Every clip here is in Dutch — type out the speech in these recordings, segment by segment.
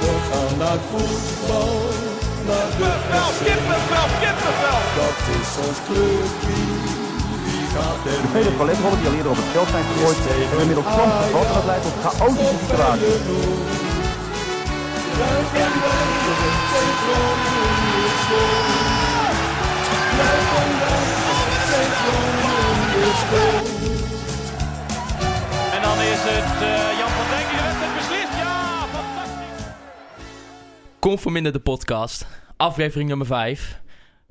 We gaan naar voetbal, naar de Kippenvel, kippenvel, kippenvel. Dat is ons clubje, er De vele paletrollen die al eerder op het veld zijn gegooid, hebben inmiddels soms gevat en dat leidt tot chaotische situaties. En dan is het eh, Jan van Conforminder de podcast, aflevering nummer 5.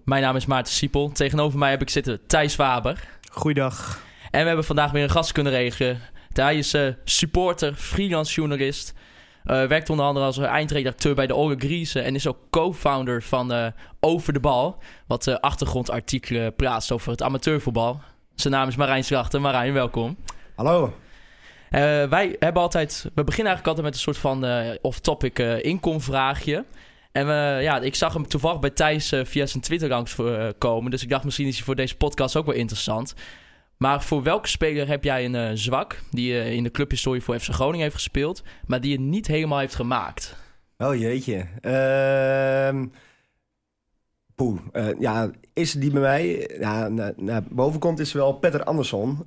Mijn naam is Maarten Siepel. Tegenover mij heb ik zitten Thijs Faber. Goeiedag. En we hebben vandaag weer een gast kunnen regelen. Hij is eh, supporter, freelance journalist. eh, werkt onder andere als eindredacteur bij de Olle Griese. En is ook co-founder van eh, Over de Bal. Wat eh, achtergrondartikelen plaatst over het amateurvoetbal. Zijn naam is Marijn Slachter. Marijn, welkom. Hallo. Eh, wij hebben altijd, we beginnen eigenlijk altijd met een soort van eh, off-topic eh inkomvraagje. En we, ja, ik zag hem toevallig bij Thijs via zijn Twitter langs komen. Dus ik dacht misschien is hij voor deze podcast ook wel interessant. Maar voor welke speler heb jij een zwak die eh, in de clubhistorie voor FC Groningen heeft gespeeld, maar die het niet helemaal heeft gemaakt? Oh jeetje. Ehm poeh. Eh, ja, is die bij mij? Ja, naar, naar boven komt is wel Petter Andersson.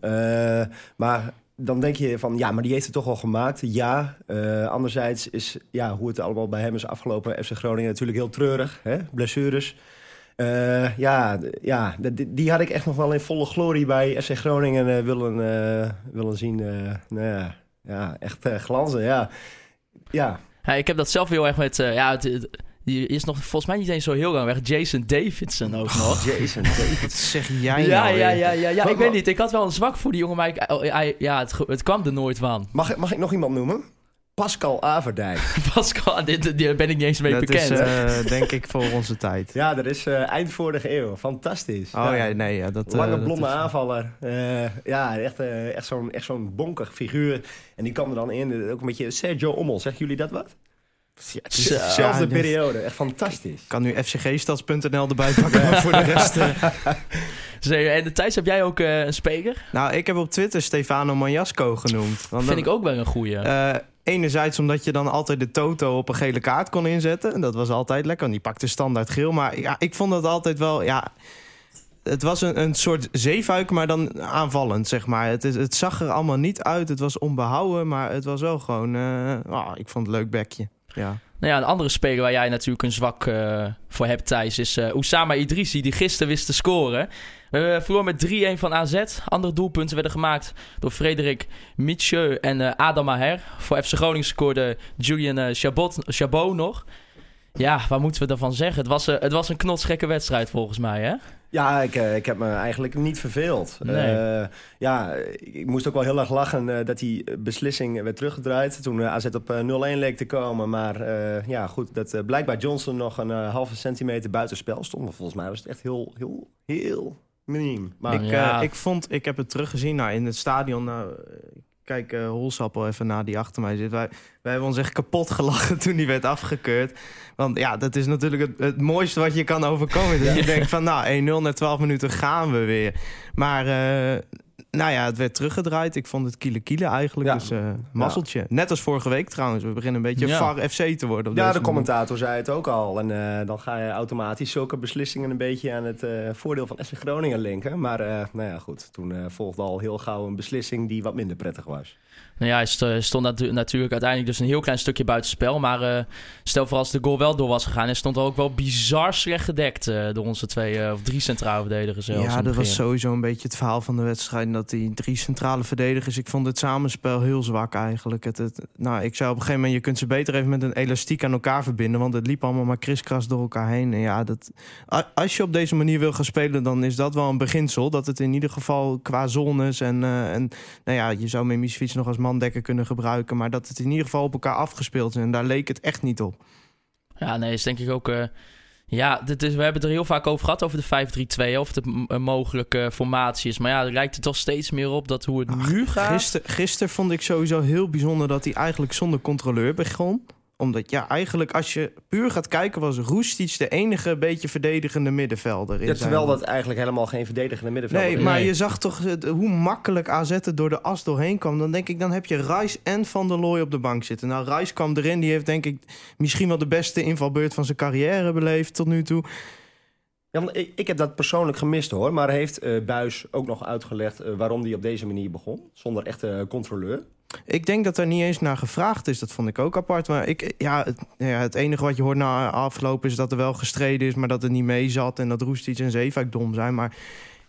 Maar dan denk je van, ja, maar die heeft het toch wel gemaakt. Ja. Eh, anderzijds is, ja, hoe het allemaal bij hem is afgelopen. FC Groningen natuurlijk heel treurig. Hè? Blessures. Eh, ja, ja die, die had ik echt nog wel in volle glorie bij FC Groningen eh, willen, willen zien. nou ja, ja, echt glanzen, ja. Ja, Ja, ik heb dat zelf heel erg met, ja, het- die is nog volgens mij niet eens zo heel lang weg. Jason Davidson ook nog. Jason David. zeg jij Ja, nou ja, ja, ja, ja. Ik weet niet. Ik had wel een zwak voor die jongen, maar ik, oh, hij- ja, het, het kwam er nooit van. Mag, ik- mag ik nog iemand noemen? Pascal Averdijk. Pascal, dit, dit ben ik niet eens mee dat bekend. is eh, denk ik voor onze tijd. Ja, dat is eh, eind vorige eeuw. Fantastisch. Oh ja, nee, ja, dat... eh, Lange dat blonde is- aanvaller. Eh, ja, echt, eh, echt zo'n echt zo'n bonkig figuur. En die kwam er dan in. eh, Ook een beetje Sergio Ommel. Zeggen jullie dat wat? Ja, Zelfde ja, periode. Echt fantastisch. Ik kan nu fcgstads.nl erbij pakken, voor de rest... eh, En de Thijs, heb jij ook eh, een speler? nou, ik heb op Twitter Stefano Manjasco genoemd. Want Vind dan- ik ook wel een goeie. Eh, enerzijds omdat je dan altijd de Toto op een gele kaart kon inzetten. En dat was altijd lekker. Want die pakte standaard geel. Maar ja, ik vond dat altijd wel... Ja, het was een, een soort zeefuik, maar dan aanvallend, zeg maar. Het, is, het zag er allemaal niet uit. Het was onbehouden, maar het was wel gewoon... eh, ah, ik vond het een leuk bekje. Ja. Nou ja, een andere speler waar jij natuurlijk een zwak eh, voor hebt, Thijs, is eh Oussama Idrissi, die gisteren wist te scoren. We hebben verloren met 3-1 van AZ. Andere doelpunten werden gemaakt door Frederik Mitchell en eh, Adam Maher. Voor FC Groningen scoorde Julian eh, Chabot, Chabot nog. Ja, wat moeten we daarvan zeggen? Het was, eh, het was een knotsgekke wedstrijd volgens mij, hè? Ja, ik, eh, ik heb me eigenlijk niet verveeld. Nee. Eh, ja, ik moest ook wel heel erg lachen eh, dat die beslissing werd teruggedraaid. Toen AZ op eh, 0-1 leek te komen. Maar eh, ja, goed, dat blijkbaar Johnson nog een halve centimeter buitenspel stond. Maar volgens mij was het echt heel, heel, heel miniem. Maar Ik- ik, ja. ik vond, ik heb het teruggezien nou, in het stadion. Nou, eh, kijk, eh Holsappel even naar die achter mij zit. Wij, wij hebben ons echt kapot gelachen toen die werd afgekeurd. Want ja, dat is natuurlijk het, het mooiste wat je kan overkomen. Dat je denkt van, nou, 1-0 na 12 minuten gaan we weer. Maar, eh, nou ja, het werd teruggedraaid. Ik vond het kiele kiele eigenlijk. Ja. Dus eh mazzeltje. Net als vorige week trouwens. We beginnen een beetje Ja. VAR FC te worden. Op ja, deze de commentator zei het ook al. En eh, dan ga je automatisch zulke beslissingen een beetje aan het eh, voordeel van FC Groningen linken. Maar eh, nou ja, goed. Toen eh, volgde al heel gauw een beslissing die wat minder prettig was. Nou ja, hij st- stond natu- natuurlijk uiteindelijk dus een heel klein stukje buitenspel. Maar eh, stel voor als de goal wel door was gegaan, hij stond ook wel bizar slecht gedekt eh, door onze twee eh, of drie centrale verdedigers. zelfs Ja, dat was sowieso een beetje het verhaal van de wedstrijd. Dat die drie centrale verdedigers... Ik vond het samenspel heel zwak eigenlijk. Het, het, nou, ik zei op een gegeven moment... Je kunt ze beter even met een elastiek aan elkaar verbinden. Want het liep allemaal maar kriskras door elkaar heen. En ja, dat, als je op deze manier wil gaan spelen... dan is dat wel een beginsel. Dat het in ieder geval qua zones... en, en nou ja, je zou Mimicevic nog als mandekker kunnen gebruiken... maar dat het in ieder geval op elkaar afgespeeld is. En daar leek het echt niet op. Ja, nee, is denk ik ook. eh, ja, dit is, we hebben het er heel vaak over gehad, over de 5-3-2, of een mogelijke formatie is. Maar ja, er lijkt het toch steeds meer op dat hoe het nu gaat. Gisteren, gisteren vond ik sowieso heel bijzonder... dat hij eigenlijk zonder controleur begon... Omdat ja, eigenlijk als je puur gaat kijken... was Roestic de enige beetje verdedigende middenvelder. In Ja, terwijl dat eigenlijk helemaal geen verdedigende middenvelder Nee, is. maar Nee. je zag toch het- hoe makkelijk AZ er door de as doorheen kwam. Dan denk ik, dan heb je Rice en Van der Looy op de bank zitten. Nou, Rice kwam erin. Die heeft denk ik misschien wel de beste invalbeurt van zijn carrière beleefd tot nu toe. Ja, want ik, ik heb dat persoonlijk gemist hoor. Maar heeft eh Buis ook nog uitgelegd eh, waarom hij op deze manier begon? Zonder echte controleur. Ik denk dat er niet eens naar gevraagd is. Dat vond ik ook apart. Maar ik, ja, het, ja, het enige wat je hoort na afgelopen is dat er wel gestreden is... maar dat het niet mee zat en dat Roestic en Zeefuik dom zijn. Maar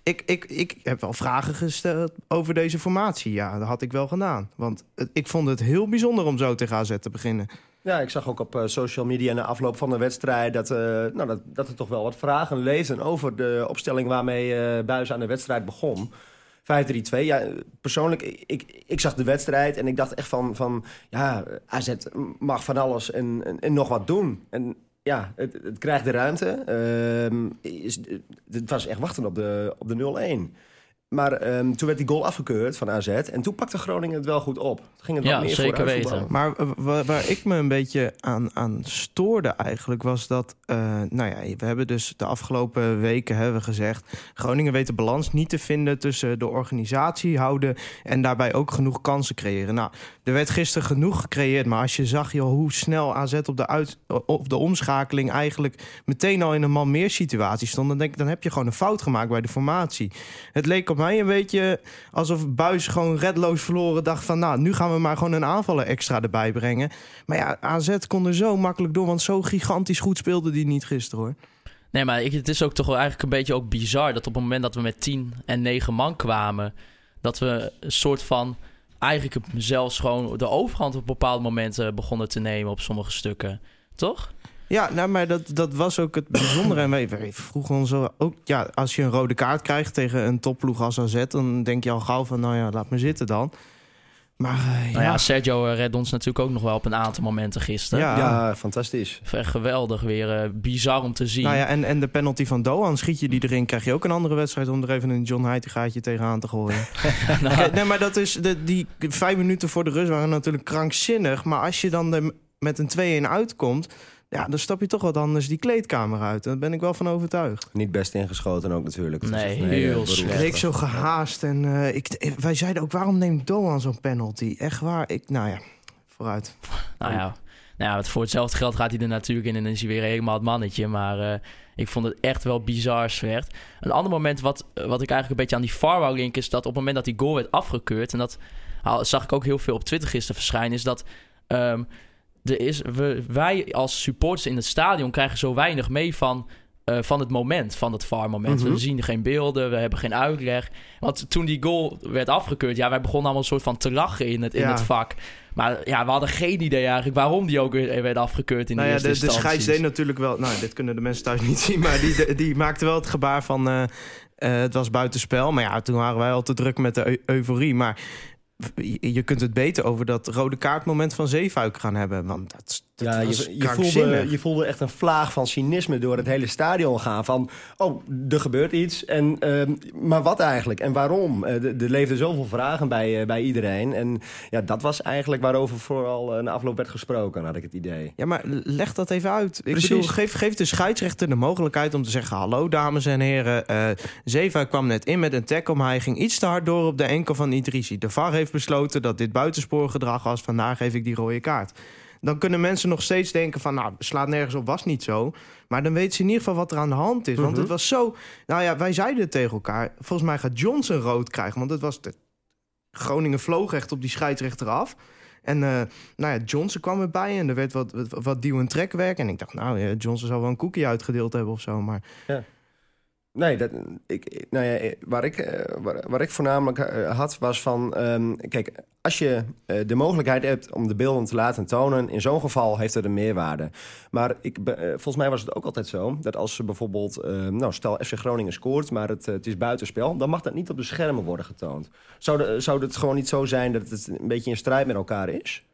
ik, ik, ik heb wel vragen gesteld over deze formatie. Ja, dat had ik wel gedaan. Want ik vond het heel bijzonder om zo tegen AZ te beginnen. Ja, ik zag ook op eh, social media na afloop van de wedstrijd... Dat, eh, nou, dat, er toch wel wat vragen leefden over de opstelling waarmee eh Buis aan de wedstrijd begon. 5-3-2. Ja, persoonlijk, ik, ik zag de wedstrijd en ik dacht echt van... van ja, AZ mag van alles en, en, nog wat doen. En ja, het, het krijgt de ruimte. Is, het was echt wachten op de, op de 0-1. Maar ehm, toen werd die goal afgekeurd van AZ. En toen pakte Groningen het wel goed op. Toen ging het Ja, wat meer zeker vooruit weten. Maar eh, wa- waar ik me een beetje aan, aan stoorde eigenlijk was dat... eh, nou ja, we hebben dus de afgelopen weken hebben we gezegd... Groningen weet de balans niet te vinden tussen de organisatie houden... en daarbij ook genoeg kansen creëren. Nou, er werd gisteren genoeg gecreëerd... maar als je zag joh, hoe snel AZ op de, uit, op de omschakeling... eigenlijk meteen al in een man meer situatie stond... dan denk ik, dan heb je gewoon een fout gemaakt bij de formatie. Het leek op mij een beetje alsof Buis gewoon redloos verloren dacht van... nou, nu gaan we maar gewoon een aanvaller extra erbij brengen. Maar ja, AZ kon er zo makkelijk door, want zo gigantisch goed speelde die niet gisteren hoor. Nee, maar ik, het is ook toch wel eigenlijk een beetje ook bizar dat op het moment dat we met 10 en 9 man kwamen, dat we een soort van eigenlijk zelfs gewoon de overhand op bepaalde momenten begonnen te nemen op sommige stukken. Toch? Ja, nou, maar dat, dat was ook het bijzondere. En wij, wij vroegen ons ook, ja, als je een rode kaart krijgt tegen een topploeg als AZ, dan denk je al gauw van, nou ja, laat me zitten dan. Maar eh, Nou ja, ja, Sergio eh, redde ons natuurlijk ook nog wel op een aantal momenten gisteren. Ja. Ja, fantastisch. Echt geweldig, weer eh, bizar om te zien. nou ja, en, en de penalty van Doan, schiet je die erin, krijg je ook een andere wedstrijd om er even een John Heitingaatje tegenaan te gooien. Nou, Kijk, nee, maar dat is de, die vijf minuten voor de rust waren natuurlijk krankzinnig. Maar als je dan er met een 2-1 uitkomt, ja, dan stap je toch wat anders die kleedkamer uit. Daar ben ik wel van overtuigd. Niet best ingeschoten ook natuurlijk. Nee, heel slecht. Leek zo gehaast. En eh, ik, eh, wij zeiden ook, waarom neemt Doan zo'n penalty? Echt waar. Ik, nou ja, vooruit. Nou ja, nou ja, voor hetzelfde geld gaat hij er natuurlijk in en dan is hij weer helemaal het mannetje. Maar eh, ik vond het echt wel bizar slecht. Een ander moment wat, wat ik eigenlijk een beetje aan die VAR wou linken... is dat op het moment dat die goal werd afgekeurd... en dat zag ik ook heel veel op Twitter gisteren verschijnen... is dat ehm, er is, we, wij als supporters in het stadion krijgen zo weinig mee van... eh, van het moment, van het VAR-moment. Mhm. We zien geen beelden, we hebben geen uitleg. Want toen die goal werd afgekeurd, ja, wij begonnen allemaal een soort van te lachen in het, in Ja. het vak. Maar ja, we hadden geen idee eigenlijk waarom die ook weer werd afgekeurd in nou de ja, de, eerste de instantie. scheids deed natuurlijk wel... Nou, dit kunnen de mensen thuis niet zien. Maar die, de- die maakte wel het gebaar van... eh, eh, het was buitenspel. Maar ja, toen waren wij al te druk met de eu- euforie. Maar je, kunt het beter over dat rode kaartmoment van Zeefuik gaan hebben. Want dat, dat Ja, je, je, voelde, je voelde echt een vlaag van cynisme door het hele stadion gaan. Van, oh, er gebeurt iets. En, ehm, maar wat eigenlijk? En waarom? Eh, er leefden zoveel vragen bij, eh, bij iedereen. En ja, dat was eigenlijk waarover vooral eh, na afloop werd gesproken, had ik het idee. Ja, maar leg dat even uit. Ik Precies. bedoel, geef, geef de scheidsrechter de mogelijkheid om te zeggen... hallo, dames en heren. Zeva kwam net in met een tackle... maar hij ging iets te hard door op de enkel van Idrissi. De VAR heeft besloten dat dit buitensporgedrag was... vandaar geef ik die rode kaart. Dan kunnen mensen nog steeds denken van... nou, slaat nergens op, was niet zo. Maar dan weten ze in ieder geval wat er aan de hand is. Want Mhm. het was zo... Nou ja, wij zeiden het tegen elkaar. Volgens mij gaat Johnson rood krijgen. Want het was... De... Groningen vloog echt op die scheidsrechter af... En eh, nou ja, Johnson kwam erbij en er werd wat, wat, wat duw- en trekwerk. En ik dacht, nou, ja, Johnson zal wel een koekje uitgedeeld hebben of zo. Maar Nee, dat, ik, nou ja, waar, ik, eh, waar, ik voornamelijk eh, had was van... ehm, kijk, als je eh, de mogelijkheid hebt om de beelden te laten tonen... in zo'n geval heeft het een meerwaarde. Maar ik, eh, volgens mij was het ook altijd zo... dat als ze bijvoorbeeld... eh, nou, stel FC Groningen scoort, maar het, eh, het is buitenspel... dan mag dat niet op de schermen worden getoond. Zou, zou het gewoon niet zo zijn dat het een beetje in strijd met elkaar is?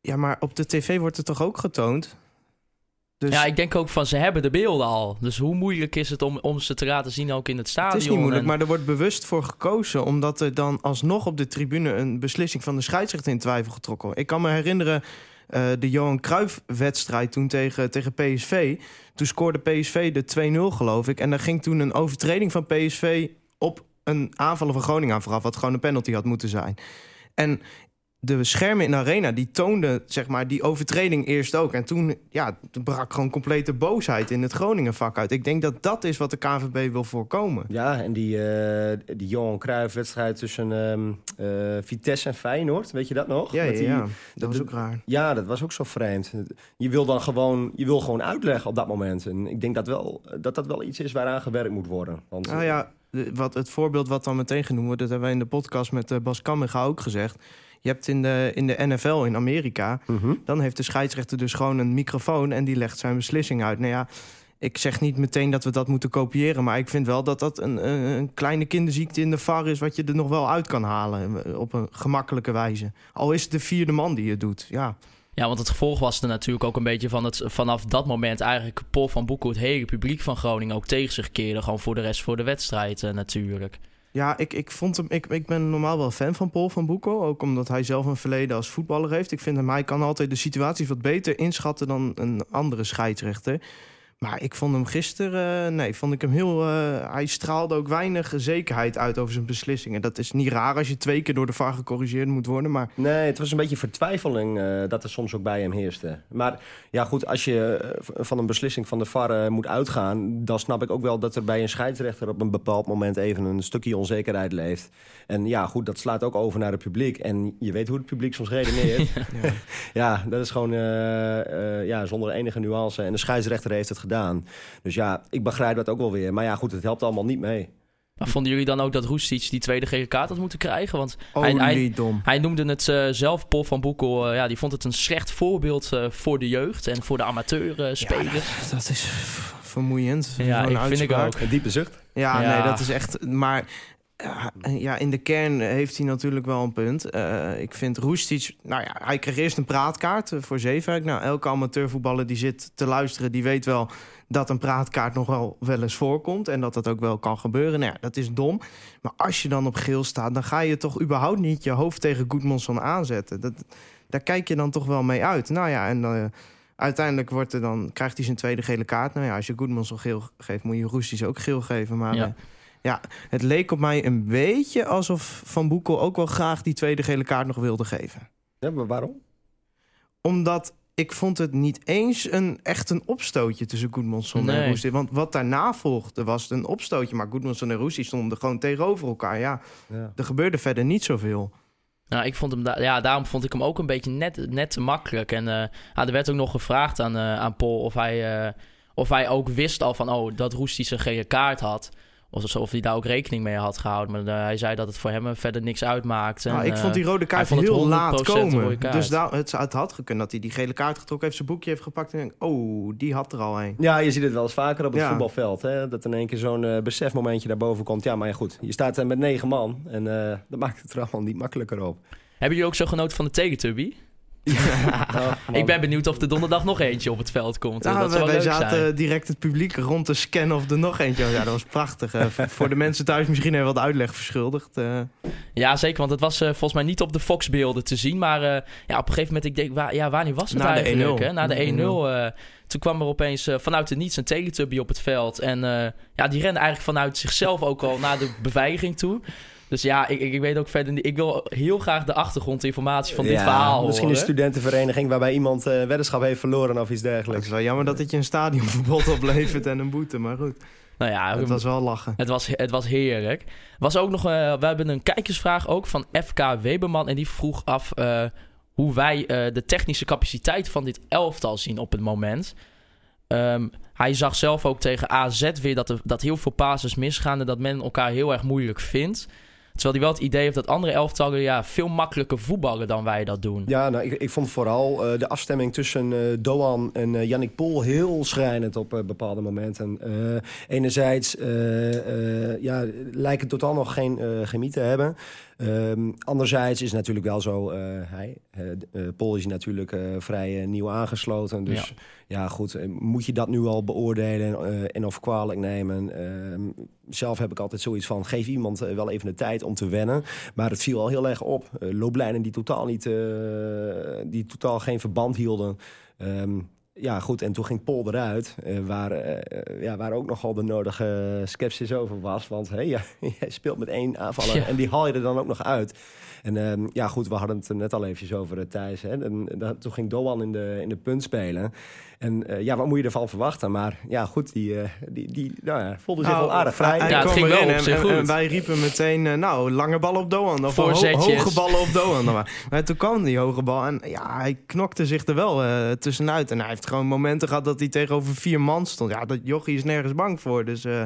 ja, maar op de tv wordt het toch ook getoond? Dus Ja, ik denk ook van ze hebben de beelden al. Dus hoe moeilijk is het om, om ze te laten zien ook in het stadion? het is niet moeilijk, En- maar er wordt bewust voor gekozen... omdat er dan alsnog op de tribune een beslissing van de scheidsrechter in twijfel getrokken wordt. Ik kan me herinneren eh, de Johan Cruijff-wedstrijd toen tegen, tegen PSV. Toen scoorde PSV de 2-0, geloof ik. En daar ging toen een overtreding van PSV op een aanvaller van Groningen aan vooraf... wat gewoon een penalty had moeten zijn. En de schermen in de arena die toonden zeg maar, die overtreding eerst ook. En toen ja, brak gewoon complete boosheid in het Groningen-vak uit. Ik denk dat dat is wat de KNVB wil voorkomen. Ja, en die, eh, die Johan Cruijff-wedstrijd tussen ehm, eh, Vitesse en Feyenoord, weet je dat nog? Ja, ja, Met die- ja. dat dat- was ook raar. Ja, dat was ook zo vreemd. Je wil dan gewoon, je wil gewoon uitleggen op dat moment. En ik denk dat wel, dat, dat wel iets is waaraan gewerkt moet worden. Want, Nou ja, wat, het voorbeeld wat dan meteen genoemd wordt... dat hebben wij in de podcast met eh, Bas Kamminga ook gezegd. Je hebt in de, in de NFL in Amerika... Mhm. dan heeft de scheidsrechter dus gewoon een microfoon... en die legt zijn beslissing uit. Nou ja, ik zeg niet meteen dat we dat moeten kopiëren... maar ik vind wel dat dat een, een, kleine kinderziekte in de VAR is... wat je er nog wel uit kan halen eh, op een gemakkelijke wijze. Al is het de vierde man die het doet, ja. Ja, want het gevolg was er natuurlijk ook een beetje van het vanaf dat moment eigenlijk Paul van Boekel het hele publiek van Groningen ook tegen zich keerde. Gewoon voor de rest voor de wedstrijd eh, natuurlijk. Ja, ik, ik, vond hem, ik, ik ben normaal wel fan van Paul van Boekel. Ook omdat hij zelf een verleden als voetballer heeft. Ik vind hem, hij kan altijd de situaties wat beter inschatten dan een andere scheidsrechter. Maar ik vond hem gisteren, eh, nee, vond ik hem heel. eh, hij straalde ook weinig zekerheid uit over zijn beslissingen. Dat is niet raar als je twee keer door de VAR gecorrigeerd moet worden. Maar Nee, het was een beetje vertwijfeling eh, dat er soms ook bij hem heerste. Maar ja, goed, als je van een beslissing van de VAR moet uitgaan... dan snap ik ook wel dat er bij een scheidsrechter op een bepaald moment even een stukje onzekerheid leeft. En ja, goed, dat slaat ook over naar het publiek. En je weet hoe het publiek soms redeneert. ja. ja, dat is gewoon ja, zonder enige nuance. En de scheidsrechter heeft het gedaan. Dus ja, ik begrijp dat ook wel weer. Maar ja, goed, het helpt allemaal niet mee. Maar vonden jullie dan ook dat Roestic die tweede gele kaart had moeten krijgen? Want Hij- hij- hij noemde het eh, zelf, Paul van Boekel, eh, ja, die vond het een slecht voorbeeld eh, voor de jeugd en voor de amateurspelers. Dat is f- vermoeiend. Ja, ik vind ik ook. Een diepe zucht. Ja, Ja. nee, dat is echt. Maar ja, ja, in de kern heeft hij natuurlijk wel een punt. Eh, ik vind Roestic. Nou ja, hij kreeg eerst een praatkaart eh, voor Zeefuik. Nou, elke amateurvoetballer die zit te luisteren, die weet wel dat een praatkaart nog wel, wel eens voorkomt. En dat dat ook wel kan gebeuren. Nou ja, dat is dom. Maar als je dan op geel staat, dan ga je toch überhaupt niet je hoofd tegen Goedmanson aanzetten. Dat, daar kijk je dan toch wel mee uit. Nou ja, en. eh, Uiteindelijk wordt er dan, krijgt hij zijn tweede gele kaart. Nou ja, als je Goedmanson geel geeft, moet je Roestic ook geel geven. Maar Ja. Ja, het leek op mij een beetje alsof Van Boekel ook wel graag die tweede gele kaart nog wilde geven. Ja, maar waarom? Omdat ik vond het niet eens een, echt een opstootje tussen Goedmanson Nee. en Roestic. Want wat daarna volgde was een opstootje. Maar Goedmanson en Roestic stonden gewoon tegenover elkaar. Ja, Ja. er gebeurde verder niet zoveel. Nou, ik vond hem da- ja, daarom vond ik hem ook een beetje net, net te makkelijk. En eh, ja, er werd ook nog gevraagd aan, eh, aan Paul of hij, eh, of hij ook wist al van oh, dat Roestic een gele kaart had. Of, of hij daar ook rekening mee had gehouden. Maar eh, hij zei dat het voor hem eh, verder niks uitmaakt. En, Nou, ik eh, vond die rode kaart heel 100% laat komen. Dus daar, het, het had gekund dat hij die gele kaart getrokken heeft, zijn boekje heeft gepakt en denkt, oh, die had er al een. Ja, je ziet het wel eens vaker op het Ja. voetbalveld. Hè? Dat in één keer zo'n eh, besefmomentje daarboven komt. Ja, maar ja, goed. Je staat er met negen man. En eh, dat maakt het er allemaal niet makkelijker op. Hebben jullie ook zo genoten van de Teletubby? Ik ben benieuwd of er donderdag nog eentje op het veld komt. Nou, dat wij, wel wij leuk zaten zijn. direct het publiek rond te scannen of er nog eentje was. Ja, dat was prachtig. voor de mensen thuis misschien even wat uitleg verschuldigd. eh. Ja, zeker, want het was eh, volgens mij niet op de Fox-beelden te zien. Maar eh, ja, op een gegeven moment, ik denk, waar, ja, wanneer was het Na de eigenlijk? 1-0. Hè? Na de 1-0. Na de eh, toen kwam er opeens vanuit het niets een Teletubby op het veld. En ja, die rende eigenlijk vanuit zichzelf ook al naar de beveiliging toe. Dus ja, ik, ik, weet ook verder niet. Ik wil heel graag de achtergrondinformatie van dit Ja, verhaal Misschien een horen. studentenvereniging waarbij iemand eh weddenschap heeft verloren of iets Het dergelijks. is wel jammer dat het je een stadionverbod oplevert en een boete. Maar goed, Nou ja, het was wel lachen. Het was, het was heerlijk. Was ook nog, eh, we hebben een kijkersvraag ook van FK Weberman. En die vroeg af eh, hoe wij eh, de technische capaciteit van dit elftal zien op het moment. Ehm, hij zag zelf ook tegen AZ weer dat, er, dat heel veel passes misgaan en dat men elkaar heel erg moeilijk vindt. Terwijl hij wel het idee heeft dat andere elftallen ja, veel makkelijker voetballen dan wij dat doen. Ja, nou, ik, ik vond vooral eh, de afstemming tussen eh, Doan en eh Yannick Pol heel schrijnend op bepaalde momenten. Enerzijds ja, lijken totaal nog geen chemie te hebben. Ehm, anderzijds is het natuurlijk wel zo, eh, hij, eh, eh, Paul is natuurlijk vrij nieuw aangesloten. Dus ja, goed, moet je dat nu al beoordelen en of kwalijk nemen? Ehm, zelf heb ik altijd zoiets van, geef iemand wel even de tijd om te wennen. Maar het viel al heel erg op. Looplijnen die totaal, niet, die totaal geen verband hielden. Ehm, ja, goed, en toen ging Pol eruit, eh, waar, eh, ja, waar ook nogal de nodige sceptisch over was. Want hey, ja, jij speelt met één aanvaller Ja. en die haal je er dan ook nog uit. En ehm, ja, goed, we hadden het er net al eventjes over uh, Thijs. Hè? En, dat- toen ging Doan in de, in de punt spelen. En eh, ja, wat moet je ervan verwachten? Maar ja, goed, die, eh, die, die nou, ja, voelde zich wel aardig vrij. Hij Ja, het ging wel op en, zich goed. en wij riepen meteen, eh, nou, lange ballen op Doan. Of ho- hoge ballen op Doan. dan maar. maar toen kwam die hoge bal en ja, hij knokte zich er wel eh, tussenuit. En hij heeft gewoon momenten gehad dat hij tegenover vier man stond. Ja, dat jochie is nergens bang voor. Dus eh,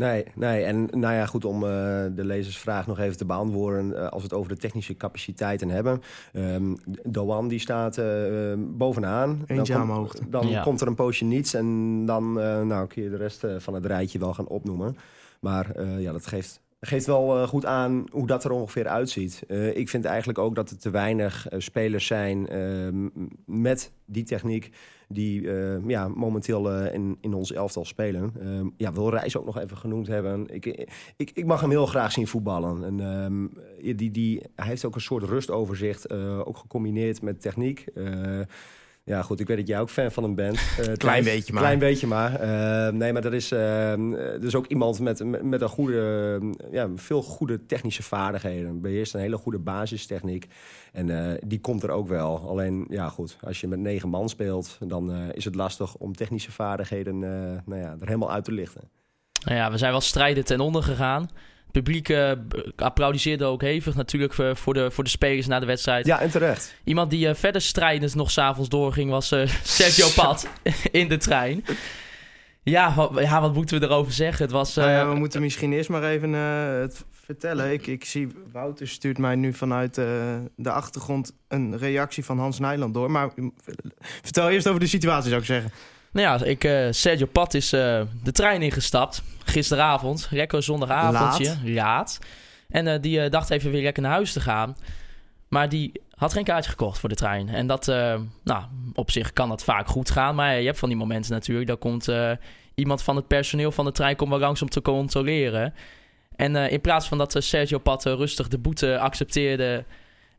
Nee, nee. En nou ja, goed, om eh, de lezersvraag nog even te beantwoorden. eh, als we het over de technische capaciteiten hebben. Ehm Doan die staat eh, eh, bovenaan. Eentje dan aan komt-. Dan Ja. komt er een poosje niets. En dan eh, nou, kun je de rest eh, van het rijtje wel gaan opnoemen. Maar eh, ja, dat geeft, geeft wel eh, goed aan hoe dat er ongeveer uitziet. Eh, ik vind eigenlijk ook dat er te weinig eh, spelers zijn eh, m- met die techniek die eh, ja, momenteel eh, in, in ons elftal spelen. Ehm, ja, wil Reis ook nog even genoemd hebben. Ik, ik, ik mag hem heel graag zien voetballen. En, ehm, die, die, hij heeft ook een soort rustoverzicht, eh, ook gecombineerd met techniek. Eh, ja, goed, ik weet dat jij ook fan van hem bent. Eh, Thijs. beetje maar. Klein beetje maar. Eh, nee, maar dat is, ehm, dat is ook iemand met, met, een goede, ja, veel goede technische vaardigheden. Beheerst een hele goede basistechniek. En eh, die komt er ook wel. Alleen, ja goed, als je met negen man speelt... dan eh, is het lastig om technische vaardigheden eh, nou ja, er helemaal uit te lichten. Nou ja, we zijn wel strijden ten onder gegaan. Publiek b- applaudisseerde ook hevig natuurlijk voor, de, voor de spelers na de wedstrijd. Ja, en terecht. Iemand die eh, verder strijdend nog s'avonds doorging was eh, Sergio Pat in de trein. Ja wat, ja, wat moeten we erover zeggen? Het was... Nou ja, we moeten misschien eerst maar even het vertellen. Ik, ik zie, Wouter stuurt mij nu vanuit de achtergrond een reactie van Hans Nijland door. Maar mm, vertel eerst over de situatie, zou ik zeggen. Nou ja, ik, eh, Sergio Pat is eh, de trein ingestapt. Gisteravond. Lekker zondagavondje. Laat. En eh, die dacht even weer lekker naar huis te gaan. Maar die had geen kaartje gekocht voor de trein. En dat, nou, op zich kan dat vaak goed gaan. Maar je hebt van die momenten natuurlijk. Dan komt iemand van het personeel van de trein komt wel langs om te controleren. En in plaats van dat Sergio Pat rustig de boete accepteerde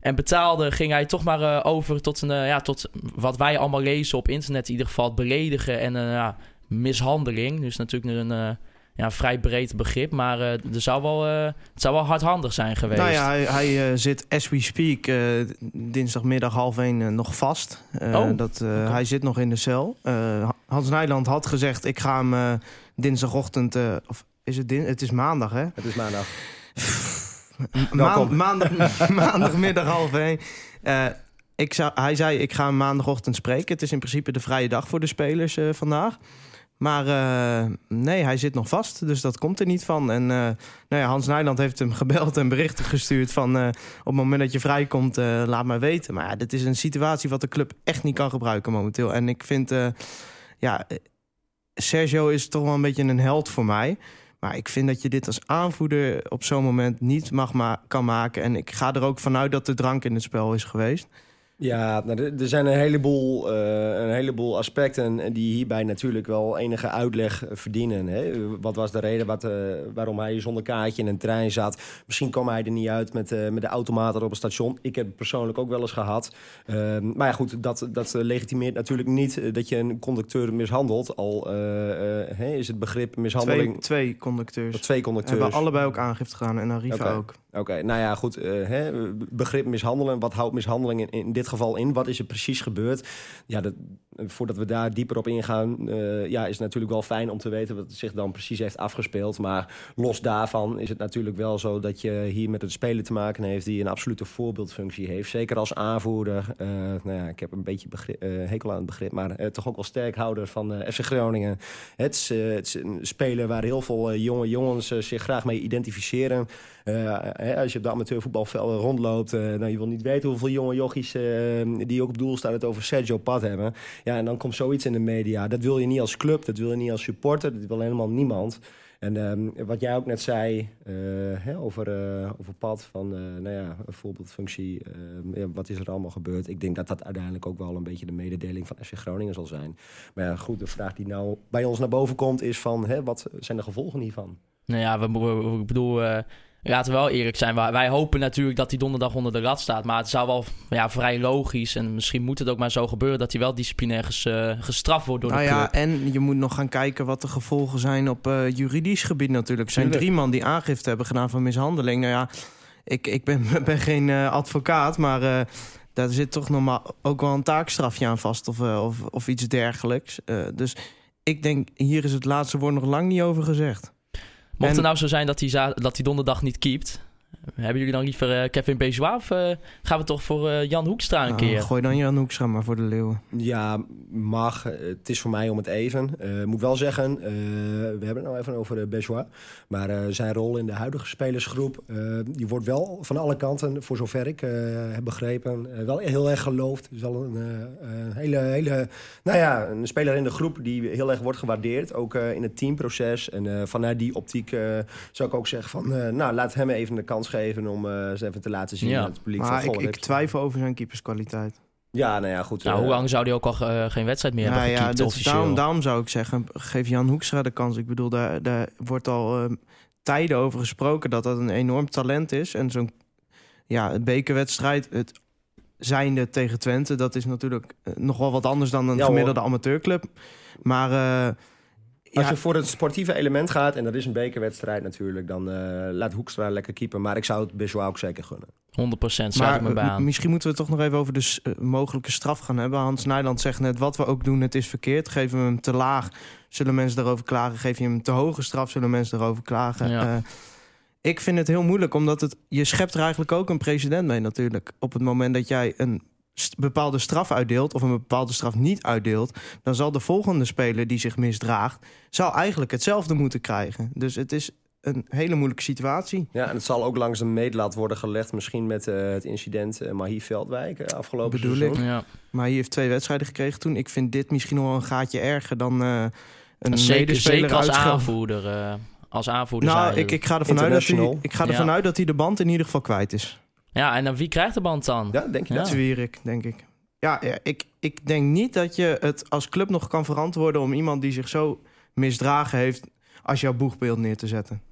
en betaalde, ging hij toch maar eh, over tot, een, eh, ja, tot wat wij allemaal lezen op internet, in ieder geval het beledigen en eh, ja, mishandeling. Dus natuurlijk een eh, ja, vrij breed begrip, maar eh, er zou wel, eh, het zou wel hardhandig zijn geweest. Nou ja, hij, hij zit as we speak eh, dinsdagmiddag half één nog vast. Eh, Oh, dat, eh, Hij zit nog in de cel. Eh, Hans Nijland had gezegd, ik ga hem eh, dinsdagochtend... eh, of is het, din het is maandag, hè? Het is maandag. Maandag, maandagmiddag half één. Eh, ik zou, hij zei, ik ga maandagochtend spreken. Het is in principe de vrije dag voor de spelers eh, vandaag. Maar eh, nee, hij zit nog vast, dus dat komt er niet van. En nou ja, Hans Nijland heeft hem gebeld en berichten gestuurd van... op het moment dat je vrijkomt, laat maar weten. Maar ja, dit is een situatie wat de club echt niet kan gebruiken momenteel. En ik vind, ja, Sergio is toch wel een beetje een held voor mij... Maar ik vind dat je dit als aanvoerder op zo'n moment niet mag ma kan maken. En ik ga er ook vanuit dat er drank in het spel is geweest. Ja, nou, er zijn een heleboel, eh, een heleboel aspecten die hierbij natuurlijk wel enige uitleg verdienen. Hè? Wat was de reden wat, eh, waarom hij zonder kaartje in een trein zat? Misschien kwam hij er niet uit met, eh, met de automaten op het station. Ik heb het persoonlijk ook wel eens gehad. Ehm, maar ja, goed, dat, dat legitimeert natuurlijk niet dat je een conducteur mishandelt. Al is het begrip mishandeling... Twee, twee conducteurs. Twee conducteurs. Hebben allebei ook aangifte gedaan en Arriva ook. Oké, nou ja, goed. begrip mishandelen. Wat houdt mishandeling in, in dit geval in? Wat is er precies gebeurd? Ja, dat, voordat we daar dieper op ingaan, eh, ja, is het natuurlijk wel fijn om te weten wat zich dan precies heeft afgespeeld. Maar los daarvan is het natuurlijk wel zo dat je hier met een speler te maken heeft die een absolute voorbeeldfunctie heeft. Zeker als aanvoerder. Eh, nou ja, ik heb een beetje eh, hekel aan het begrip, maar toch ook wel sterkhouder van FC Groningen. Het is, een speler waar heel veel jonge jongens zich graag mee identificeren. Hè, als je op de amateurvoetbalvelden rondloopt, nou, je wil niet weten hoeveel jonge jochies die ook op doel staat het over Sergio Pat hebben. Ja, en dan komt zoiets in de media. Dat wil je niet als club, dat wil je niet als supporter, dat wil helemaal niemand. En ehm, wat jij ook net zei eh, hè, over, eh over pad, van eh, nou ja, een voorbeeldfunctie, ehm, wat is er allemaal gebeurd? Ik denk dat dat uiteindelijk ook wel een beetje de mededeling van FC Groningen zal zijn. Maar goed, de vraag die nou bij ons naar boven komt is van, hè, wat zijn de gevolgen hiervan? Nou ja, we, we- ik bedoel, laten we wel eerlijk zijn. Wij, wij hopen natuurlijk dat hij donderdag onder de lat staat. Maar het zou wel ja, vrij logisch en misschien moet het ook maar zo gebeuren... dat hij wel disciplinair ges- eh, gestraft wordt door nou de ja, club. en je moet nog gaan kijken wat de gevolgen zijn op eh, juridisch gebied natuurlijk. Er zijn Tuurlijk. drie man die aangifte hebben gedaan van mishandeling. Nou ja, ik, ik ben, ben geen eh, advocaat, maar eh, daar zit toch normaal ook wel een taakstrafje aan vast of, of, of iets dergelijks. Eh, dus ik denk, hier is het laatste woord nog lang niet over gezegd. Mocht en- het nou zo zijn dat hij, za- dat hij donderdag niet keept... hebben jullie dan liever eh, Kevin Bejois of eh, gaan we toch voor eh, Jan Hoekstra een Nou, keer? gooi dan Jan Hoekstra maar voor de leeuwen. Ja, mag. Het is voor mij om het even. Eh, Ik moet wel zeggen, eh, we hebben het nou even over uh, Bejois. Maar eh, zijn rol in de huidige spelersgroep... eh, die wordt wel van alle kanten, voor zover ik eh, heb begrepen... wel heel erg geloofd. Het is wel een, eh, een hele, hele... Nou ja, een speler in de groep die heel erg wordt gewaardeerd. Ook eh, in het teamproces. En eh, vanuit die optiek eh, zou ik ook zeggen van... eh, nou, laat hem even de kans geven om eh ze even te laten zien... Ja. aan het publiek Maar van, ik, goh, ik twijfel over zijn keeperskwaliteit. Ja, nou ja, goed. nou, eh, hoe lang zou hij ook al eh, geen wedstrijd meer Nou hebben ja, gekiept dus officieel? daarom, daarom zou ik zeggen, geef Jan Hoekstra de kans. Ik bedoel, daar, daar wordt al tijden over gesproken dat dat een enorm talent is. En zo'n ja, een bekerwedstrijd, het zijnde tegen Twente, dat is natuurlijk eh, nog wel wat anders dan een Ja, gemiddelde amateurclub. Maar eh, Als ja, je voor het sportieve element gaat, en dat is een bekerwedstrijd natuurlijk, dan eh, laat Hoekstra lekker keeper. Maar ik zou het Bejois ook zeker gunnen. 100% sluit maar ik me bij eh, aan. misschien moeten we het toch nog even over de eh, mogelijke straf gaan hebben. Hans Nijland zegt net, wat we ook doen, het is verkeerd. Geven we hem te laag, zullen mensen daarover klagen. Geef je hem te hoge straf, zullen mensen daarover klagen. Ja. Eh, ik vind het heel moeilijk, omdat het, je schept er eigenlijk ook een precedent mee natuurlijk. Op het moment dat jij een bepaalde straf uitdeelt... of een bepaalde straf niet uitdeelt... dan zal de volgende speler die zich misdraagt... zal eigenlijk hetzelfde moeten krijgen. Dus het is een hele moeilijke situatie. Ja, en het zal ook langs een meetlat worden gelegd, misschien met eh, het incident eh Mahi Veldwijk eh, afgelopen Bedoel seizoen. Ja. Maar hij heeft twee wedstrijden gekregen toen. Ik vind dit misschien nog wel een gaatje erger dan eh, een Zeker, medespeler zeker als aanvoerder. als aanvoerder Nou, ik, ik ga ervan, uit dat, hij, ik ga ervan Ja. uit dat hij de band in ieder geval kwijt is. Ja, en dan wie krijgt de band dan? Ja, denk je Ja. dat? Zwierik, denk ik. Ja, ja, ik, ik denk niet dat je het als club nog kan verantwoorden... om iemand die zich zo misdragen heeft... als jouw boegbeeld neer te zetten.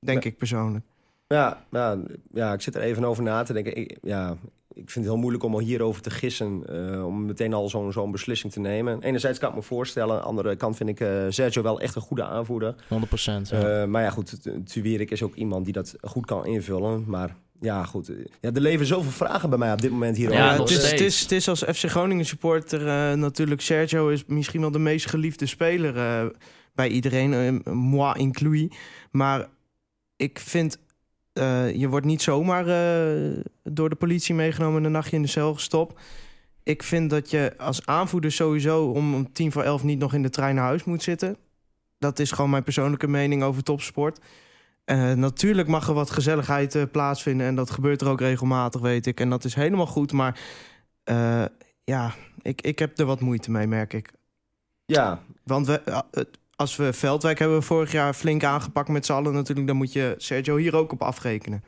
Denk Ja. ik persoonlijk. Ja, ja, ja, ik zit er even over na te denken. Ik, ja, ik vind het heel moeilijk om al hierover te gissen. eh, om meteen al zo'n zo'n beslissing te nemen. Enerzijds kan ik me voorstellen. Aan de andere kant vind ik eh, Sergio wel echt een goede aanvoerder. 100%. Ja. Eh, maar ja, goed, Tuwierik is ook iemand die dat goed kan invullen. Maar ja, goed. Ja, er leven zoveel vragen bij mij op dit moment hierover. Ja, het, is, het, is, het is als FC Groningen supporter eh, natuurlijk... Sergio is misschien wel de meest geliefde speler eh, bij iedereen. eh, moi inclus. Maar ik vind... eh, je wordt niet zomaar eh, door de politie meegenomen... en een nachtje in de cel gestopt. Ik vind dat je als aanvoerder sowieso... om om tien voor elf niet nog in de trein naar huis moet zitten. Dat is gewoon mijn persoonlijke mening over topsport. Eh, natuurlijk mag er wat gezelligheid eh, plaatsvinden. En dat gebeurt er ook regelmatig, weet ik. En dat is helemaal goed. Maar eh, ja, ik, ik heb er wat moeite mee, merk ik. Ja, Want we, als we Veldwijk hebben we vorig jaar flink aangepakt met z'n allen natuurlijk... dan moet je Sergio hier ook op afrekenen.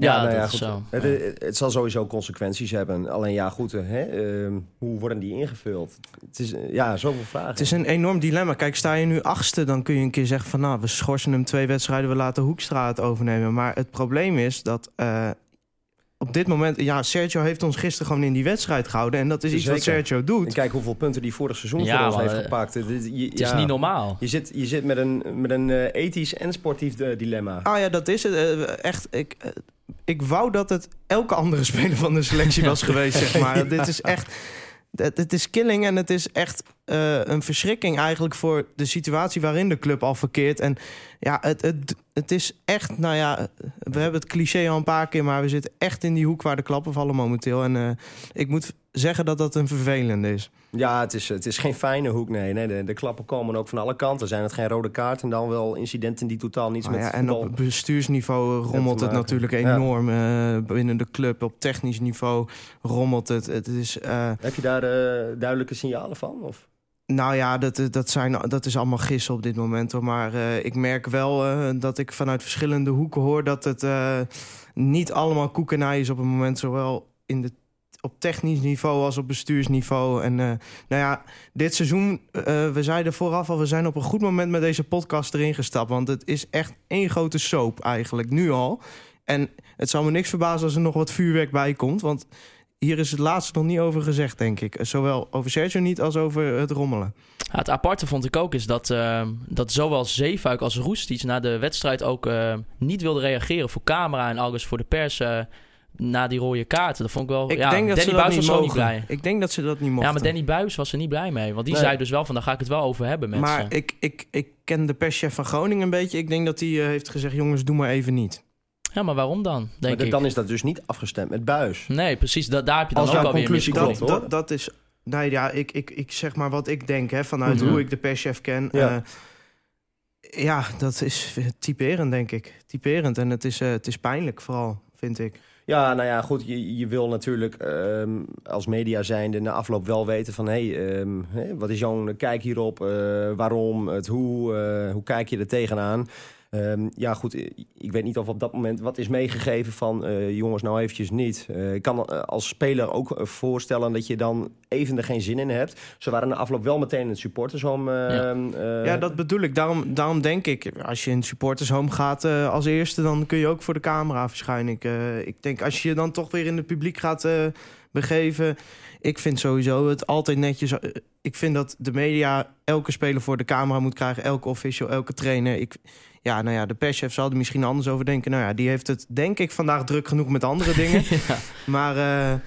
Ja, nou dat ja, goed. zo. Het, Ja. het, het zal sowieso consequenties hebben. Alleen ja, goed, hè, ehm, hoe worden die ingevuld? Het is eh, ja, zoveel vragen. Het is een enorm dilemma. Kijk, sta je nu achtste, dan kun je een keer zeggen van... nou, we schorsen hem twee wedstrijden, we laten Hoekstra het overnemen. Maar het probleem is dat eh, op dit moment... Ja, Sergio heeft ons gisteren gewoon in die wedstrijd gehouden. En dat is iets wat. Sergio En doet. kijk hoeveel punten die vorig seizoen Ja, voor ons heeft eh, gepakt. Het, is- je, Het is ja, niet normaal. Je zit, je zit met een, met een eh, ethisch en sportief eh, dilemma. Ah ja, dat is het. Echt, ik, ik wou dat het elke andere speler van de selectie was geweest, zeg maar. Dit is echt... Het, het is killing en het is echt eh, een verschrikking eigenlijk voor de situatie waarin de club al verkeert. En ja, het, het, het is echt, nou ja, we hebben het cliché al een paar keer, maar we zitten echt in die hoek waar de klappen vallen momenteel. En eh, ik moet zeggen dat dat een vervelende is. Ja, het is, het is geen fijne hoek, nee. nee de, de klappen komen ook van alle kanten. Zijn het geen rode kaart en dan wel incidenten die totaal niets Nou met ja, en op bestuursniveau rommelt het natuurlijk Ja. enorm. eh, binnen de club, op technisch niveau rommelt het. Het is, Heb je daar duidelijke signalen van? Of? Nou ja, dat, dat, zijn, dat is allemaal gissen op dit moment. Hoor. Maar eh, ik merk wel eh, dat ik vanuit verschillende hoeken hoor... dat het eh, niet allemaal koekenij is op het moment. Zowel in de, op technisch niveau als op bestuursniveau. En eh, nou ja, dit seizoen, eh, we zeiden vooraf al... we zijn op een goed moment met deze podcast erin gestapt. Want het is echt één grote soap eigenlijk, nu al. En het zal me niks verbazen als er nog wat vuurwerk bij komt. Want hier is het laatste nog niet over gezegd, denk ik. Zowel over Sergio niet als over het rommelen. Ja, het aparte vond ik ook is dat, eh, dat zowel Zeefuik als Roestic na de wedstrijd ook eh, niet wilden reageren voor camera en alles voor de pers eh, na die rode kaarten. Dat vond ik wel. Ik ja, denk dat Danny ze dat Buis niet was ook mogen. niet blij. Ik denk dat ze dat niet mochten. Ja, maar Danny Buis was er niet blij mee. Want die Nee. zei dus wel van, daar ga ik het wel over hebben met Maar ik, ik, ik ken de perschef van Groningen een beetje. Ik denk dat hij eh, heeft gezegd, jongens, doe maar even niet. Ja, maar waarom dan, Maar denk dat- ik? dan is dat dus niet afgestemd met buis. Nee, precies. Da daar heb je dan Als ook jouw alweer conclusie mis. klopt, Dat, hoor. dat, dat is... Nou ja, ik, ik, ik zeg maar wat ik denk, hè, vanuit Mhm. hoe ik de perschef ken. Ja. Eh, ja, dat is typerend, denk ik. Typerend. En het is, eh, het is pijnlijk, vooral, vind ik. Ja, nou ja, goed. Je, je wil natuurlijk ehm, als media zijnde na afloop wel weten van... hé, hey, ehm, hè, wat is jouw kijk hierop? Eh, waarom? Het hoe? Eh, hoe kijk je er tegenaan? Ehm, ja, goed. Ik weet niet of op dat moment wat is meegegeven van... eh, jongens, nou eventjes niet. Eh, ik kan eh, als speler ook voorstellen dat je dan even er geen zin in hebt. Ze waren na afloop wel meteen in het supportershome. Ja. eh, Ja, dat bedoel ik. Daarom, daarom denk ik, als je in supportershome gaat eh, als eerste... dan kun je ook voor de camera verschijnen. Ik, ik denk, als je je dan toch weer in het publiek gaat begeven... ik vind sowieso het altijd netjes... eh, ik vind dat de media elke speler voor de camera moet krijgen... elke official, elke trainer. Ik, ja, nou ja, de perschef zal er misschien anders over denken. Nou ja, die heeft het denk ik vandaag druk genoeg met andere dingen. Ja. Maar eh,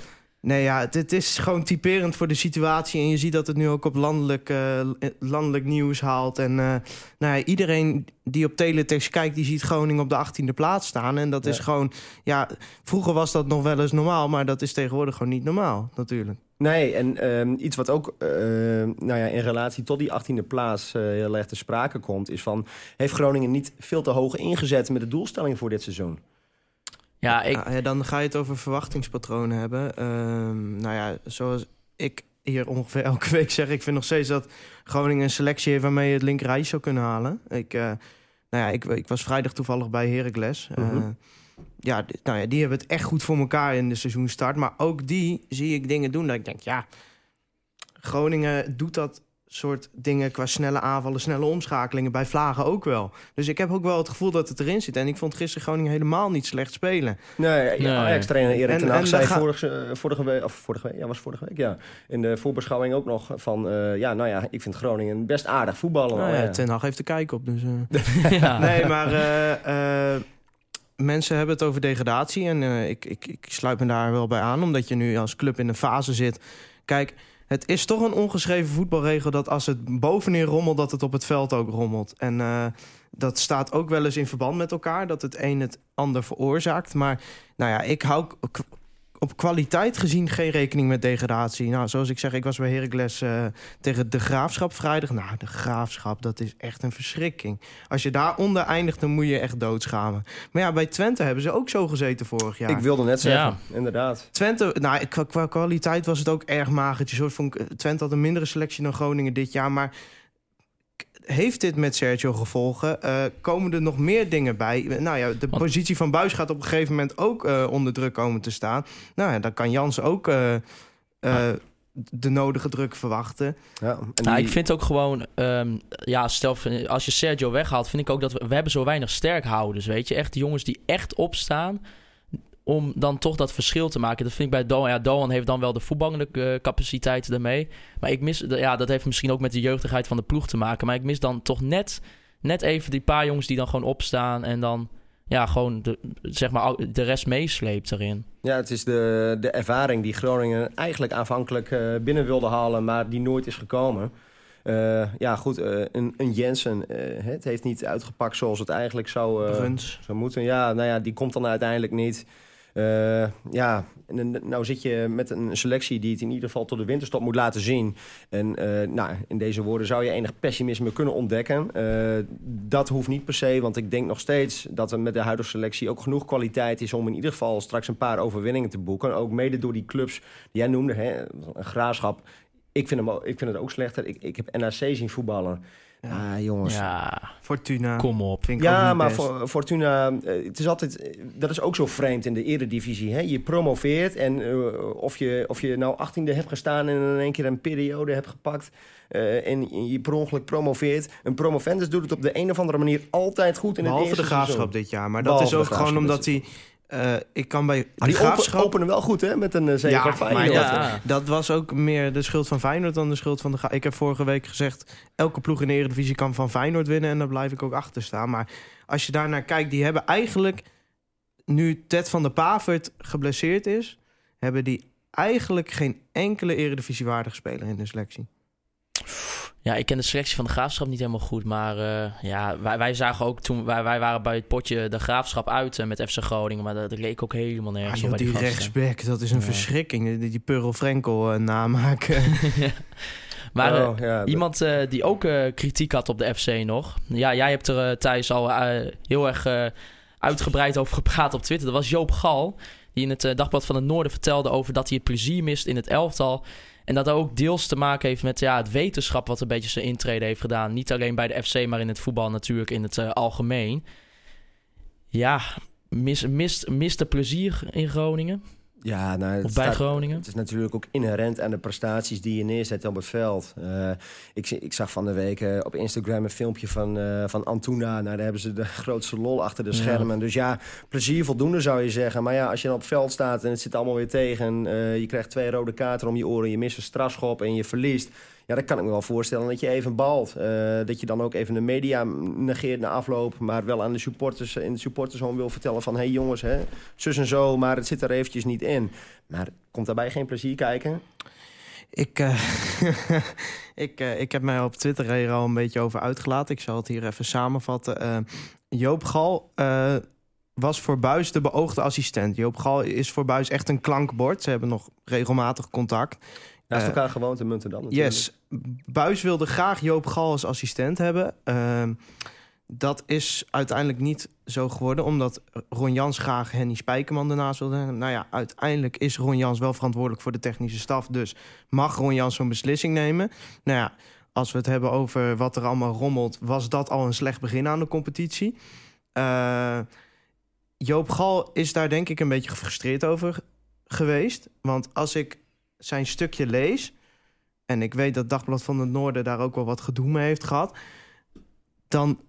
nee, ja, het, het is gewoon typerend voor de situatie. En je ziet dat het nu ook op landelijk, eh, landelijk nieuws haalt. En eh, nou ja, iedereen die op teletext kijkt, die ziet Groningen op de 18e plaats staan. En dat is gewoon, ja, vroeger was dat nog wel eens normaal. Maar dat is tegenwoordig gewoon niet normaal, natuurlijk. Nee, en ehm, iets wat ook eh, nou ja, in relatie tot die 18e plaats heel erg te sprake komt... is van, heeft Groningen niet veel te hoog ingezet met de doelstelling voor dit seizoen? Ja, ik, Ja, dan ga je het over verwachtingspatronen hebben. Ehm, nou ja, zoals ik hier ongeveer elke week zeg... ik vind nog steeds dat Groningen een selectie heeft... waarmee je het linkerrijtje zou kunnen halen. Ik, eh, nou ja, ik, ik was vrijdag toevallig bij Heracles. Eh, Mhm. ja, nou ja, die hebben het echt goed voor elkaar in de seizoenstart. Maar ook die zie ik dingen doen dat ik denk... ja, Groningen doet dat soort dingen qua snelle aanvallen, snelle omschakelingen bij Vlagen ook wel. Dus ik heb ook wel het gevoel dat het erin zit. En ik vond gisteren Groningen helemaal niet slecht spelen. Nee, Nee. Ajax-trainer Erik En- ten Hag zei dan ga- vorige, eh, vorige week... Of vorige week, ja, was vorige week, ja. In de voorbeschouwing ook nog van... eh, ja, nou ja, ik vind Groningen best aardig voetballen. Nou ja, ja. Ten Hag heeft de kijk op. Dus, eh. ja. Nee, maar eh, eh, mensen hebben het over degradatie. En eh, ik, ik, ik sluit me daar wel bij aan, omdat je nu als club in een fase zit. Kijk, het is toch een ongeschreven voetbalregel dat als het bovenin rommelt, dat het op het veld ook rommelt. En eh, dat staat ook wel eens in verband met elkaar, dat het een het ander veroorzaakt. Maar nou ja, ik hou op kwaliteit gezien geen rekening met degradatie. Nou, zoals ik zeg, ik was bij Heracles eh, tegen de Graafschap vrijdag. Nou, de Graafschap, dat is echt een verschrikking. Als je daaronder eindigt, dan moet je echt doodschamen. Maar ja, bij Twente hebben ze ook zo gezeten vorig jaar. Ik wilde net zeggen, Ja. inderdaad. Twente, nou, qua, qua kwaliteit was het ook erg magertjes. hoor. Vond ik, Twente had een mindere selectie dan Groningen dit jaar. Maar heeft dit met Sergio gevolgen? Eh, komen er nog meer dingen bij? Nou ja, de Want- positie van Buis gaat op een gegeven moment ook eh, onder druk komen te staan. Nou ja, dan kan Jans ook eh, eh, de nodige druk verwachten. Ja, en Nou, ik vind ook gewoon, ehm, ja, stel als je Sergio weghaalt, vind ik ook dat we, we hebben zo weinig sterkhouders, weet je, echt jongens die echt opstaan om dan toch dat verschil te maken. Dat vind ik bij Doan. Ja, Doan heeft dan wel de voetballende eh, capaciteiten daarmee, maar ik mis, ja, dat heeft misschien ook met de jeugdigheid van de ploeg te maken, maar ik mis dan toch net, net even die paar jongens die dan gewoon opstaan en dan, ja, gewoon de, zeg maar de rest meesleept erin. Ja, het is de, de ervaring die Groningen eigenlijk aanvankelijk eh, binnen wilde halen, maar die nooit is gekomen. Eh, ja, goed, een, een Jensen, het heeft niet uitgepakt zoals het eigenlijk zou, eh, zou moeten. Ja, nou ja, die komt dan uiteindelijk niet. Eh, ja, nou zit je met een selectie die het in ieder geval tot de winterstop moet laten zien. En eh, nou, in deze woorden zou je enig pessimisme kunnen ontdekken. Eh, dat hoeft niet per se, want ik denk nog steeds dat er met de huidige selectie ook genoeg kwaliteit is om in ieder geval straks een paar overwinningen te boeken. Ook mede door die clubs die jij noemde, hè, een graafschap. Ik vind, hem, ik vind het ook slechter. Ik, ik heb NAC zien voetballen. Ja, jongens. Ja, Fortuna. kom op. Vind ik ook Ja, maar voor, Fortuna, eh, het is altijd, eh, dat is ook zo vreemd in de eredivisie. Hè? Je promoveert en eh, of, je, of je nou 18e hebt gestaan en in één keer een periode hebt gepakt eh, en je per ongeluk promoveert. Een promovendus doet het op de een of andere manier altijd goed in Behalve het de eerste graafschap seizoen. dit jaar. Maar dat Behalve is de ook gewoon Graafschap omdat hij... eh, ik kan bij de die open, graafschap... openen wel goed hè, met een uh, zege Ja, Feyenoord. ja. Dat was ook meer de schuld van Feyenoord dan de schuld van de... Ga- Ik heb vorige week gezegd... elke ploeg in de Eredivisie kan van Feyenoord winnen... en daar blijf ik ook achter staan. Maar als je daarnaar kijkt, die hebben eigenlijk... nu Ted van der Pavert geblesseerd is... hebben die eigenlijk geen enkele Eredivisiewaardige speler in de selectie. Ja, ik ken de selectie van de graafschap niet helemaal goed. Maar eh, ja, wij, wij zagen ook toen wij, wij waren bij het potje de graafschap uit eh, met FC Groningen. Maar dat, dat leek ook helemaal Ah, nergens joh, op bij die rechtsback, dat is een Ja. verschrikking. Die, die Pearl Frenkel eh, namaken. Maar Oh, ja, iemand die ook eh, kritiek had op de FC nog. Ja, jij hebt er Thijs al heel erg uitgebreid over gepraat op Twitter. Dat was Joop Gal. Die in het Dagblad van het Noorden vertelde over dat hij het plezier mist in het elftal. En dat ook deels te maken heeft met ja, het wetenschap wat een beetje zijn intrede heeft gedaan. Niet alleen bij de FC, maar in het voetbal natuurlijk in het eh, algemeen. Ja, mis, mist, plezier in Groningen? Ja, nou, het Of bij staat- Groningen? Het is natuurlijk ook inherent aan de prestaties die je neerzet op het veld. Eh, ik, ik zag van de week eh, op Instagram een filmpje van, eh, van Antuna. Nou, daar hebben ze de grootste lol achter de Ja. schermen. Dus ja, plezier voldoende zou je zeggen. Maar ja, als je dan op het veld staat en het zit allemaal weer tegen... je krijgt twee rode kaarten om je oren, je mist een strafschop en je verliest... Ja, dan kan ik me wel voorstellen dat je even balt. Eh, dat je dan ook even de media negeert na afloop... maar wel aan de supporters in de supportershome wil vertellen van... hé hey jongens, hè, zus en zo, maar het zit er eventjes niet in. Maar komt daarbij geen plezier kijken? Ik, eh, ik, eh, ik heb mij op Twitter hier al een beetje over uitgelaten. Ik zal het hier even samenvatten. Joop Gal was voor Buis de beoogde assistent. Joop Gal is voor Buis echt een klankbord. Ze hebben nog regelmatig contact. Naast Eh, elkaar gewoon te munten dan natuurlijk. Yes, Buis wilde graag Joop Gal als assistent hebben. Ehm, dat is uiteindelijk niet zo geworden, omdat Ron Jans graag Henny Spijkerman ernaast wilde. hebben. Nou ja, uiteindelijk is Ron Jans wel verantwoordelijk voor de technische staf. Dus mag Ron Jans zo'n beslissing nemen. Nou ja, als we het hebben over wat er allemaal rommelt, was dat al een slecht begin aan de competitie. Eh, Joop Gal is daar denk ik een beetje gefrustreerd over geweest. Want als ik zijn stukje lees, en ik weet dat Dagblad van het Noorden daar ook wel wat gedoe mee heeft gehad, dan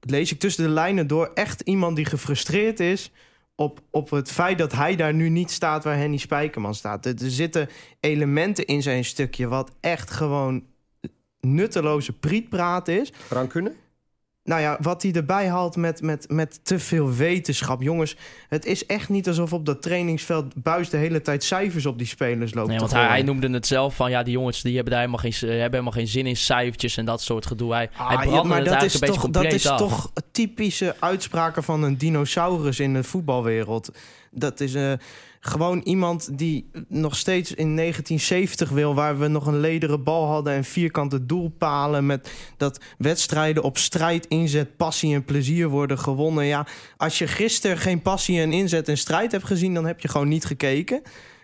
lees ik tussen de lijnen door echt iemand die gefrustreerd is op, op het feit dat hij daar nu niet staat waar Henny Spijkerman staat. Er, zitten elementen in zijn stukje wat echt gewoon nutteloze prietpraat is. Rancune? Nou ja, wat hij erbij haalt met, met, met te veel wetenschap. Jongens, het is echt niet alsof op dat trainingsveld Buis de hele tijd cijfers op die spelers loopt Nee, want hij, hij noemde het zelf van ja, die jongens die hebben daar helemaal geen, eh, hebben helemaal geen zin in cijfertjes en dat soort gedoe. Hij, hij Ah, ja, brandde maar het dat is, toch, dat is af. toch typische uitspraken van een dinosaurus in de voetbalwereld. Dat is eh, gewoon iemand die nog steeds in 1970 wil... waar we nog een lederen bal hadden en vierkante doelpalen... met dat wedstrijden op strijd, inzet, passie en plezier worden gewonnen. Ja, als je gisteren geen passie en inzet en strijd hebt gezien... dan heb je gewoon niet gekeken.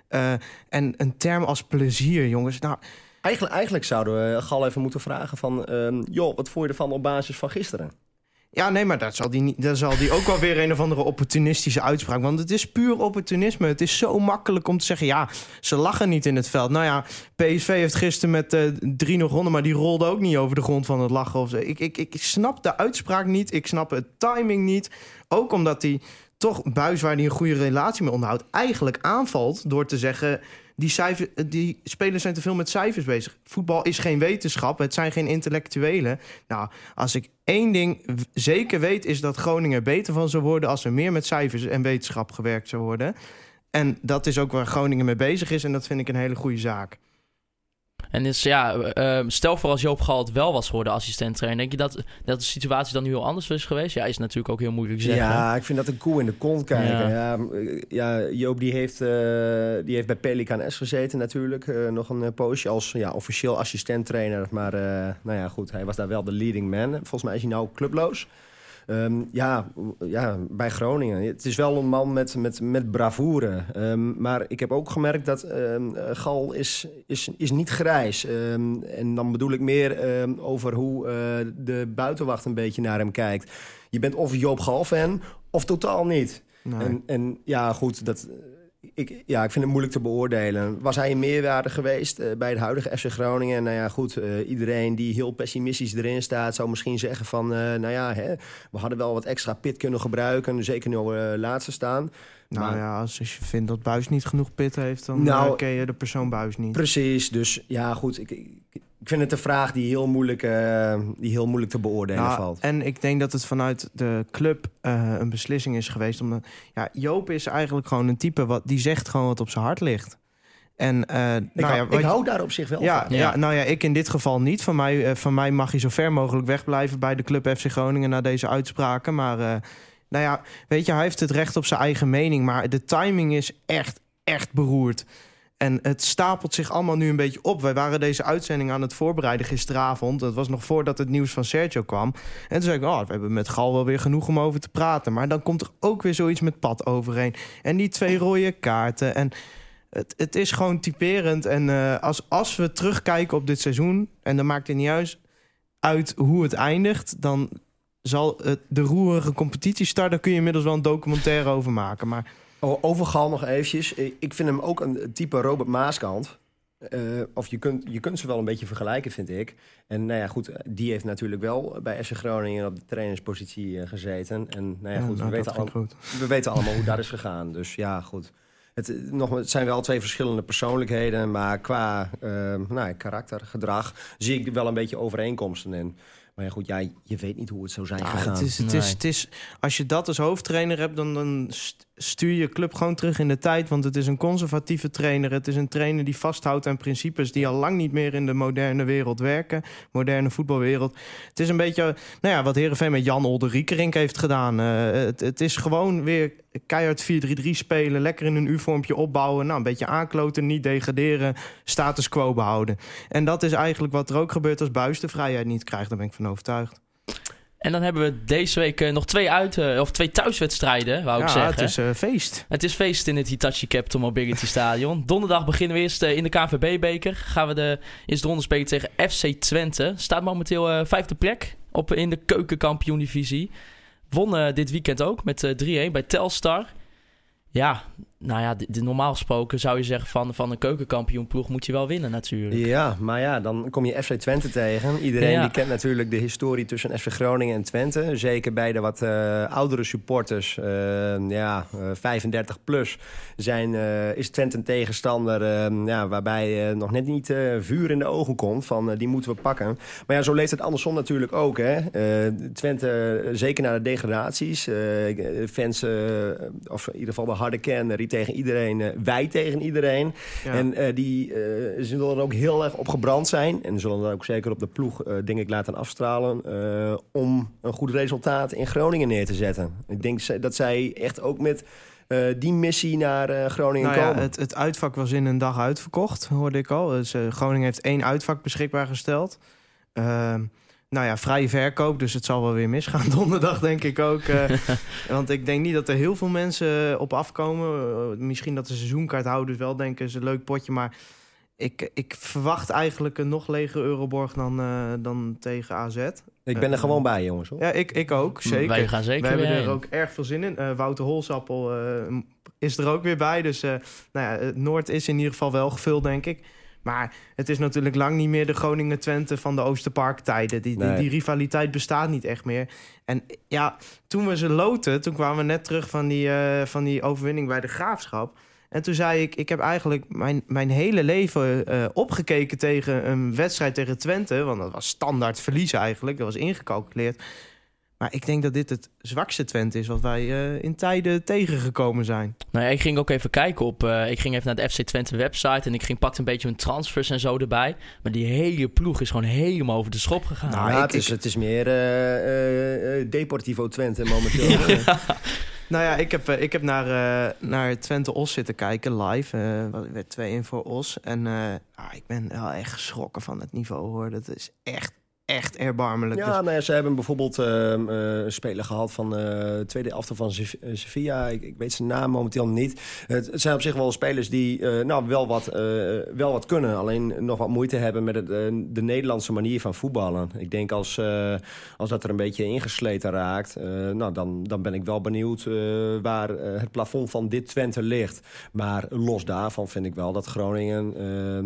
Eh, en een term als plezier, jongens... Nou, Eigenlijk, eigenlijk zouden we Gal even moeten vragen van... ehm, joh, wat vond je ervan op basis van gisteren? Ja, nee, maar dat zal die, niet, zal die ook wel weer een of andere opportunistische uitspraak. Want het is puur opportunisme. Het is zo makkelijk om te zeggen, ja, ze lachen niet in het veld. Nou ja, PSV heeft gisteren met eh 3-0 gewonnen, maar die rolde ook niet over de grond van het lachen. Of. Ik, ik, ik snap de uitspraak niet. Ik snap het timing niet. Ook omdat hij toch Buis, waar hij een goede relatie mee onderhoudt, eigenlijk aanvalt door te zeggen. Die, cijfer, die spelers zijn te veel met cijfers bezig. Voetbal is geen wetenschap, het zijn geen intellectuelen. Nou, als ik één ding zeker weet, is dat Groningen er beter van zou worden als er meer met cijfers en wetenschap gewerkt zou worden. En dat is ook waar Groningen mee bezig is en dat vind ik een hele goede zaak. En dus ja, eh, stel voor als Joop Galt wel was geworden assistent trainer. Denk je dat, dat de situatie dan nu heel anders was geweest? Ja, is natuurlijk ook heel moeilijk te zeggen. Ja, ik vind dat een koe in de kont kijken. Ja. Ja, eh, ja, Joop die heeft, eh, die heeft bij Pelican S gezeten natuurlijk. eh, nog een poosje als ja, officieel assistent-trainer. Maar nou ja, goed, hij was daar wel de leading man. Volgens mij is hij nou clubloos. Ehm, ja, ja, bij Groningen. Het is wel een man met, met, met bravoure. Ehm, maar ik heb ook gemerkt dat ehm, eh, Gal is, is, is niet grijs. En dan bedoel ik meer over hoe eh, de buitenwacht een beetje naar hem kijkt. Je bent of Joop Gal-fan of totaal niet. Nee. En, en ja, goed, dat, ik, ja, ik vind het moeilijk te beoordelen. Was hij een meerwaarde geweest eh, bij het huidige FC Groningen? Nou ja, goed, eh, iedereen die heel pessimistisch erin staat... zou misschien zeggen van, eh, nou ja, hè, we hadden wel wat extra pit kunnen gebruiken. Zeker nu uh, laatste staan. Nou Maar- ja, als, als je vindt dat Buis niet genoeg pit heeft, dan Nou, eh, ken je de persoon Buis niet. Precies, dus ja, goed. Ik, ik, ik vind het een vraag die heel moeilijk, eh, die heel moeilijk te beoordelen Nou, valt. En ik denk dat het vanuit de club eh, een beslissing is geweest. Omdat, ja, Joop is eigenlijk gewoon een type wat die zegt gewoon wat op zijn hart ligt. En eh, Ik, nou hou, ja, ik hou daar op zich wel ja, van. ja. nou ja, ik in dit geval niet. Van mij, eh, van mij mag hij zo ver mogelijk wegblijven bij de club FC Groningen na deze uitspraken. Maar eh, nou ja, weet je, hij heeft het recht op zijn eigen mening. Maar de timing is echt, echt beroerd. En het stapelt zich allemaal nu een beetje op. Wij waren deze uitzending aan het voorbereiden gisteravond. Dat was nog voordat het nieuws van Sergio kwam. En toen zei ik, oh, we hebben met Gal wel weer genoeg om over te praten. Maar dan komt er ook weer zoiets met pad overheen. En die twee rode kaarten. En het, het is gewoon typerend. En eh, als, als we terugkijken op dit seizoen... en dan maakt het niet uit, uit hoe het eindigt... dan zal het de roerige competitie starten. Daar kun je inmiddels wel een documentaire over maken. Maar Over Gal nog eventjes. Eh, Ik vind hem ook een type Robert Maaskant. Eh, of je kunt, je kunt ze wel een beetje vergelijken, vind ik. En nou ja, goed, die heeft natuurlijk wel bij FC Groningen op de trainerspositie eh, gezeten. En nou ja, ja, goed, nou, we, dat weten ging al, goed. we weten allemaal hoe dat is gegaan. Dus ja, goed. Het, nog, het zijn wel twee verschillende persoonlijkheden, maar qua eh, nou, ja, karakter, gedrag, zie ik er wel een beetje overeenkomsten in. Maar ja, goed, ja, je weet niet hoe het zou zijn Ja, gegaan. het is, het Nee. is, het is, als je dat als hoofdtrainer hebt, dan, dan st- stuur je club gewoon terug in de tijd. Want het is een conservatieve trainer. Het is een trainer die vasthoudt aan principes die al lang niet meer in de moderne wereld werken. Moderne voetbalwereld. Het is een beetje nou ja, wat Herenveen met Jan Olderiekerink heeft gedaan. Eh, het, is gewoon weer keihard 4-3-3 spelen. Lekker in een U-vormpje opbouwen. Nou, een beetje aankloten, niet degraderen. Status quo behouden. En dat is eigenlijk wat er ook gebeurt als Buis de vrijheid niet krijgt. Daar ben ik van overtuigd. En dan hebben we deze week eh, nog twee, uit, eh, of twee thuiswedstrijden, wou ik ja, zeggen. het is eh, feest. Het is feest in het Hitachi Capital Mobility Stadion. Donderdag beginnen we eerst in de KNVB-beker. Gaan we de eerste ronde spelen tegen FC Twente. Staat momenteel vijfde plek op, in de keukenkampioen-divisie. Won dit weekend ook met eh, 3-1 bij Telstar. Ja, nou ja, de, de- normaal gesproken zou je zeggen van, van een keukenkampioenploeg moet je wel winnen natuurlijk. Ja, maar ja, dan kom je FC Twente tegen. Iedereen Ja. die kent natuurlijk de historie tussen FC Groningen en Twente. Zeker bij de wat eh, oudere supporters, eh, ja, eh, 35 plus, zijn, eh, is Twente een tegenstander eh, ja, waarbij eh, nog net niet eh, vuur in de ogen komt van eh, die moeten we pakken. Maar ja, zo leeft het andersom natuurlijk ook. Hè? Eh, Twente, eh, zeker na de degradaties, eh, fans, eh, of in ieder geval de harde kern, tegen iedereen, eh, wij tegen iedereen. Ja. En eh, die eh, zullen er ook heel erg op gebrand zijn. En zullen er ook zeker op de ploeg, denk ik, laten afstralen. om een goed resultaat in Groningen neer te zetten. Ik denk dat zij echt ook met die missie naar Groningen Nou ja, komen. het, het uitvak was in een dag uitverkocht, hoorde ik al. Dus, Groningen heeft één uitvak beschikbaar gesteld. Nou ja, vrije verkoop, dus het zal wel weer misgaan donderdag, denk ik ook. eh. want ik denk niet dat er heel veel mensen op afkomen. Eh, misschien dat de seizoenkaarthouders wel denken, is een leuk potje. Maar ik, ik verwacht eigenlijk een nog legere Euroborg dan, eh, dan tegen AZ. ik ben er eh, gewoon bij, jongens. Hoor. Ja, ik, ik ook, zeker. Wij gaan zeker We hebben er ook erg veel zin in. Eh, Wouter Holsappel eh, is er ook weer bij. Dus eh, nou ja, het Noord is in ieder geval wel gevuld, denk ik. Maar het is natuurlijk lang niet meer de Groningen-Twente van de Oosterpark-tijden. Die, die, Nee. die rivaliteit bestaat niet echt meer. En ja, toen we ze loten, toen kwamen we net terug van die, eh, van die overwinning bij de Graafschap. En toen zei ik, ik heb eigenlijk mijn, mijn hele leven eh, opgekeken tegen een wedstrijd tegen Twente. Want dat was standaard verliezen eigenlijk, dat was ingecalculeerd. Maar ik denk dat dit het zwakste Twente is wat wij eh, in tijden tegengekomen zijn. Nou ja, ik ging ook even kijken op. eh, ik ging even naar de FC Twente website en ik ging pakte een beetje hun transfers en zo erbij. Maar die hele ploeg is gewoon helemaal over de schop gegaan. Nou, ja, ik- het, is, ik- het is meer eh, Deportivo Twente momenteel. Nou ja, ik heb, ik heb naar, eh, naar Twente Os zitten kijken live. eh wat werd 2-1 voor Os. En eh, ah, ik ben wel echt geschrokken van het niveau hoor. Dat is echt, echt erbarmelijk. Ja, Dus- nou ja, ze hebben bijvoorbeeld eh, een speler gehad van de tweede elftal van eh, Sevilla. Ik, ik weet zijn naam momenteel niet. Het, zijn op zich wel spelers die nou, wel, wat, wel wat kunnen. Alleen nog wat moeite hebben met het, de Nederlandse manier van voetballen. Ik denk als, als dat er een beetje ingesleten raakt... nou, dan, dan ben ik wel benieuwd waar het plafond van dit Twente ligt. Maar los daarvan vind ik wel dat Groningen...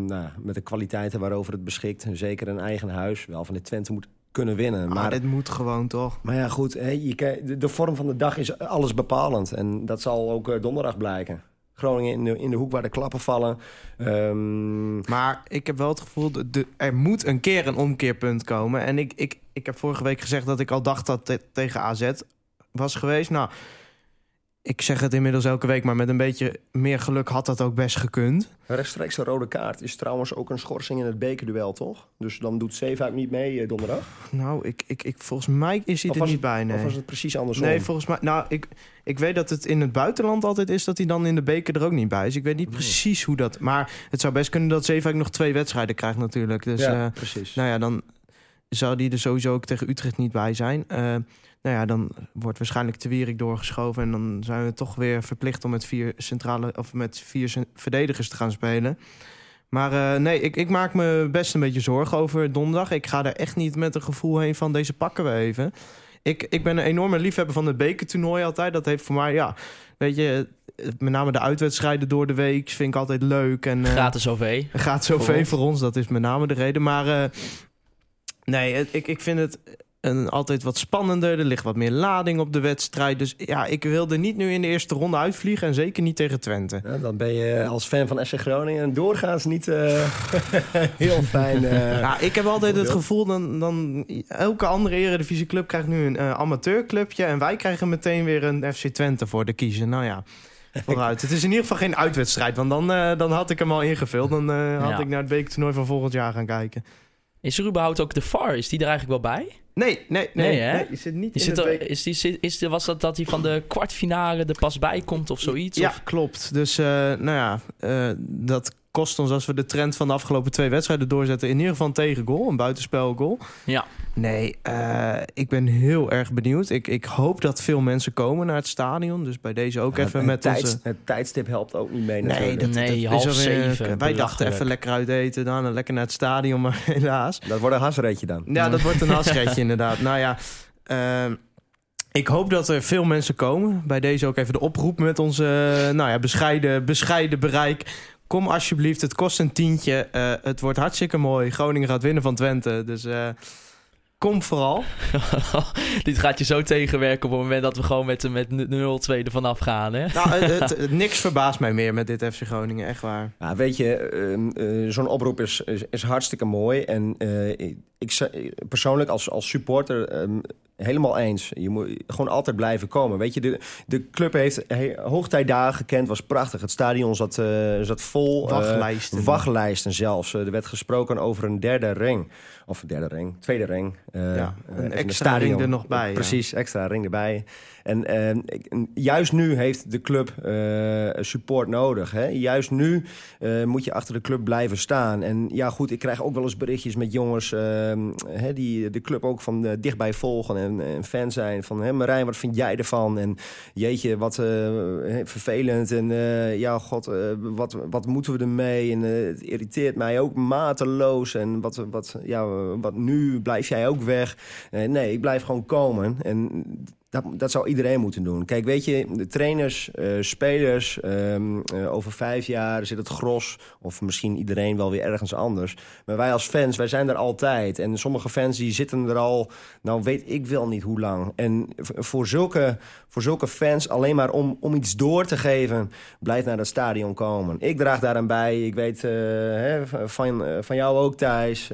nou, met de kwaliteiten waarover het beschikt... zeker een eigen huis, wel van dit Twente moet kunnen winnen. maar maar dit moet gewoon toch. maar ja, goed, hè, je, de, de vorm van de dag is alles bepalend. En dat zal ook eh, donderdag blijken. Groningen in de, in de hoek waar de klappen vallen. Ehm, Maar ik heb wel het gevoel, de, de- er moet een keer een omkeerpunt komen. En ik, ik, ik heb vorige week gezegd dat ik al dacht dat het tegen AZ was geweest. Nou, ik zeg het inmiddels elke week, maar met een beetje meer geluk had dat ook best gekund. rechtstreeks een rode kaart is trouwens ook een schorsing in het bekerduel, toch? Dus dan doet Zeefuik niet mee eh, donderdag? Nou, ik, ik, ik, volgens mij is hij Of er niet bij, nee. Of was het precies andersom? Nee, volgens mij. Nou, ik, ik weet dat het in het buitenland altijd is dat hij dan in de beker er ook niet bij is. Ik weet niet precies hoe dat. Maar het zou best kunnen dat Zeefuik nog twee wedstrijden krijgt, natuurlijk. Dus ja, eh, precies. nou ja, dan zou die er sowieso ook tegen Utrecht niet bij zijn. Eh, nou ja, dan wordt waarschijnlijk de Wierik doorgeschoven. En dan zijn we toch weer verplicht om met vier centrale of met vier verdedigers te gaan spelen. Maar eh, nee, ik, ik maak me best een beetje zorgen over donderdag. Ik ga er echt niet met een gevoel heen van deze pakken we even. Ik, ik ben een enorme liefhebber van het bekertoernooi altijd. Dat heeft voor mij, ja, weet je, met name de uitwedstrijden door de week vind ik altijd leuk. En, eh, Gratis OV. gaat zoveel Voor voor ons. ons. dat is met name de reden. Maar eh, nee, ik, ik vind het een, altijd wat spannender. Er ligt wat meer lading op de wedstrijd. Dus ja, ik wilde niet nu in de eerste ronde uitvliegen. En zeker niet tegen Twente. Ja, dan ben je als fan van SC Groningen doorgaans niet eh, heel fijn. eh, Ja, ik heb altijd het gevoel... Dan, dan elke andere eredivisieclub krijgt nu een eh, amateurclubje... en wij krijgen meteen weer een FC Twente voor de kiezen. Nou ja, vooruit. het is in ieder geval geen uitwedstrijd. Want dan, eh, dan had ik hem al ingevuld. Dan eh, had Ja. ik naar het bekertoernooi van volgend jaar gaan kijken. Is er überhaupt ook de VAR? Is die er eigenlijk wel bij? Nee, nee, nee. Nee, hè? nee, je zit niet Die in zit er, is die, is de, was dat dat hij van de kwartfinale er pas bij komt of zoiets? Ja, Of- klopt. Dus eh, nou ja, eh, dat kost ons als we de trend van de afgelopen twee wedstrijden doorzetten... in ieder geval een tegengoal, een buitenspelgoal. Ja. Nee, eh, ik ben heel erg benieuwd. Ik, ik hoop dat veel mensen komen naar het stadion. Dus bij deze ook ja, even met tijds- onze... het tijdstip helpt ook niet mee Nee, dat, Nee, dat is half alweer- zeven, Wij dachten even lekker uit eten dan en lekker naar het stadion, maar helaas. Dat wordt een hasreetje dan. Ja, dat wordt een hasretje inderdaad. Nou ja, ehm, ik hoop dat er veel mensen komen. Bij deze ook even de oproep met onze eh, nou ja, bescheiden, bescheiden bereik. Kom alsjeblieft, het kost een tientje. Eh, het wordt hartstikke mooi. Groningen gaat winnen van Twente. Dus eh, kom vooral. Dit gaat je zo tegenwerken op het moment dat we gewoon met, met 0-2 ervan afgaan, hè? Nou, het, het- het- niks verbaast mij meer met dit FC Groningen, echt waar. Ja, weet je, ehm, eh, zo'n oproep is, is, is hartstikke mooi. En eh, ik, persoonlijk als, als supporter ehm, helemaal eens. Je moet gewoon altijd blijven komen. Weet je, de, de club heeft he- hoogtijdagen gekend, was prachtig. Het stadion zat, eh, zat vol. eh, Wachtlijsten. wachtlijsten zelfs. Er werd gesproken over een derde ring. Of derde ring, tweede ring. Eh, Ja, eh, een extra ring er nog bij, ja. Precies, extra ring erbij. En ehm, juist nu heeft de club eh, support nodig. Hè? Juist nu eh, moet je achter de club blijven staan. En ja, goed, ik krijg ook wel eens berichtjes met jongens ehm, hè, die de club ook van eh, dichtbij volgen en, fan zijn. Van hè, Marijn, wat vind jij ervan? En jeetje, wat vervelend. En ja, god, wat, wat moeten we ermee? En het irriteert mij ook mateloos. En wat, wat, ja, wat nu? Blijf jij ook weg? Nee, ik blijf gewoon komen. En dat, dat zou iedereen moeten doen. Kijk, weet je, de trainers, eh, spelers, ehm, eh, over vijf jaar zit het gros, of misschien iedereen wel weer ergens anders. Maar wij als fans, wij zijn er altijd. En sommige fans die zitten er al, nou weet ik wel niet hoe lang. En voor zulke, voor zulke fans, alleen maar om, om iets door te geven, blijf naar het stadion komen. Ik draag daaraan bij. Ik weet eh, hè, van, van jou ook, Thijs.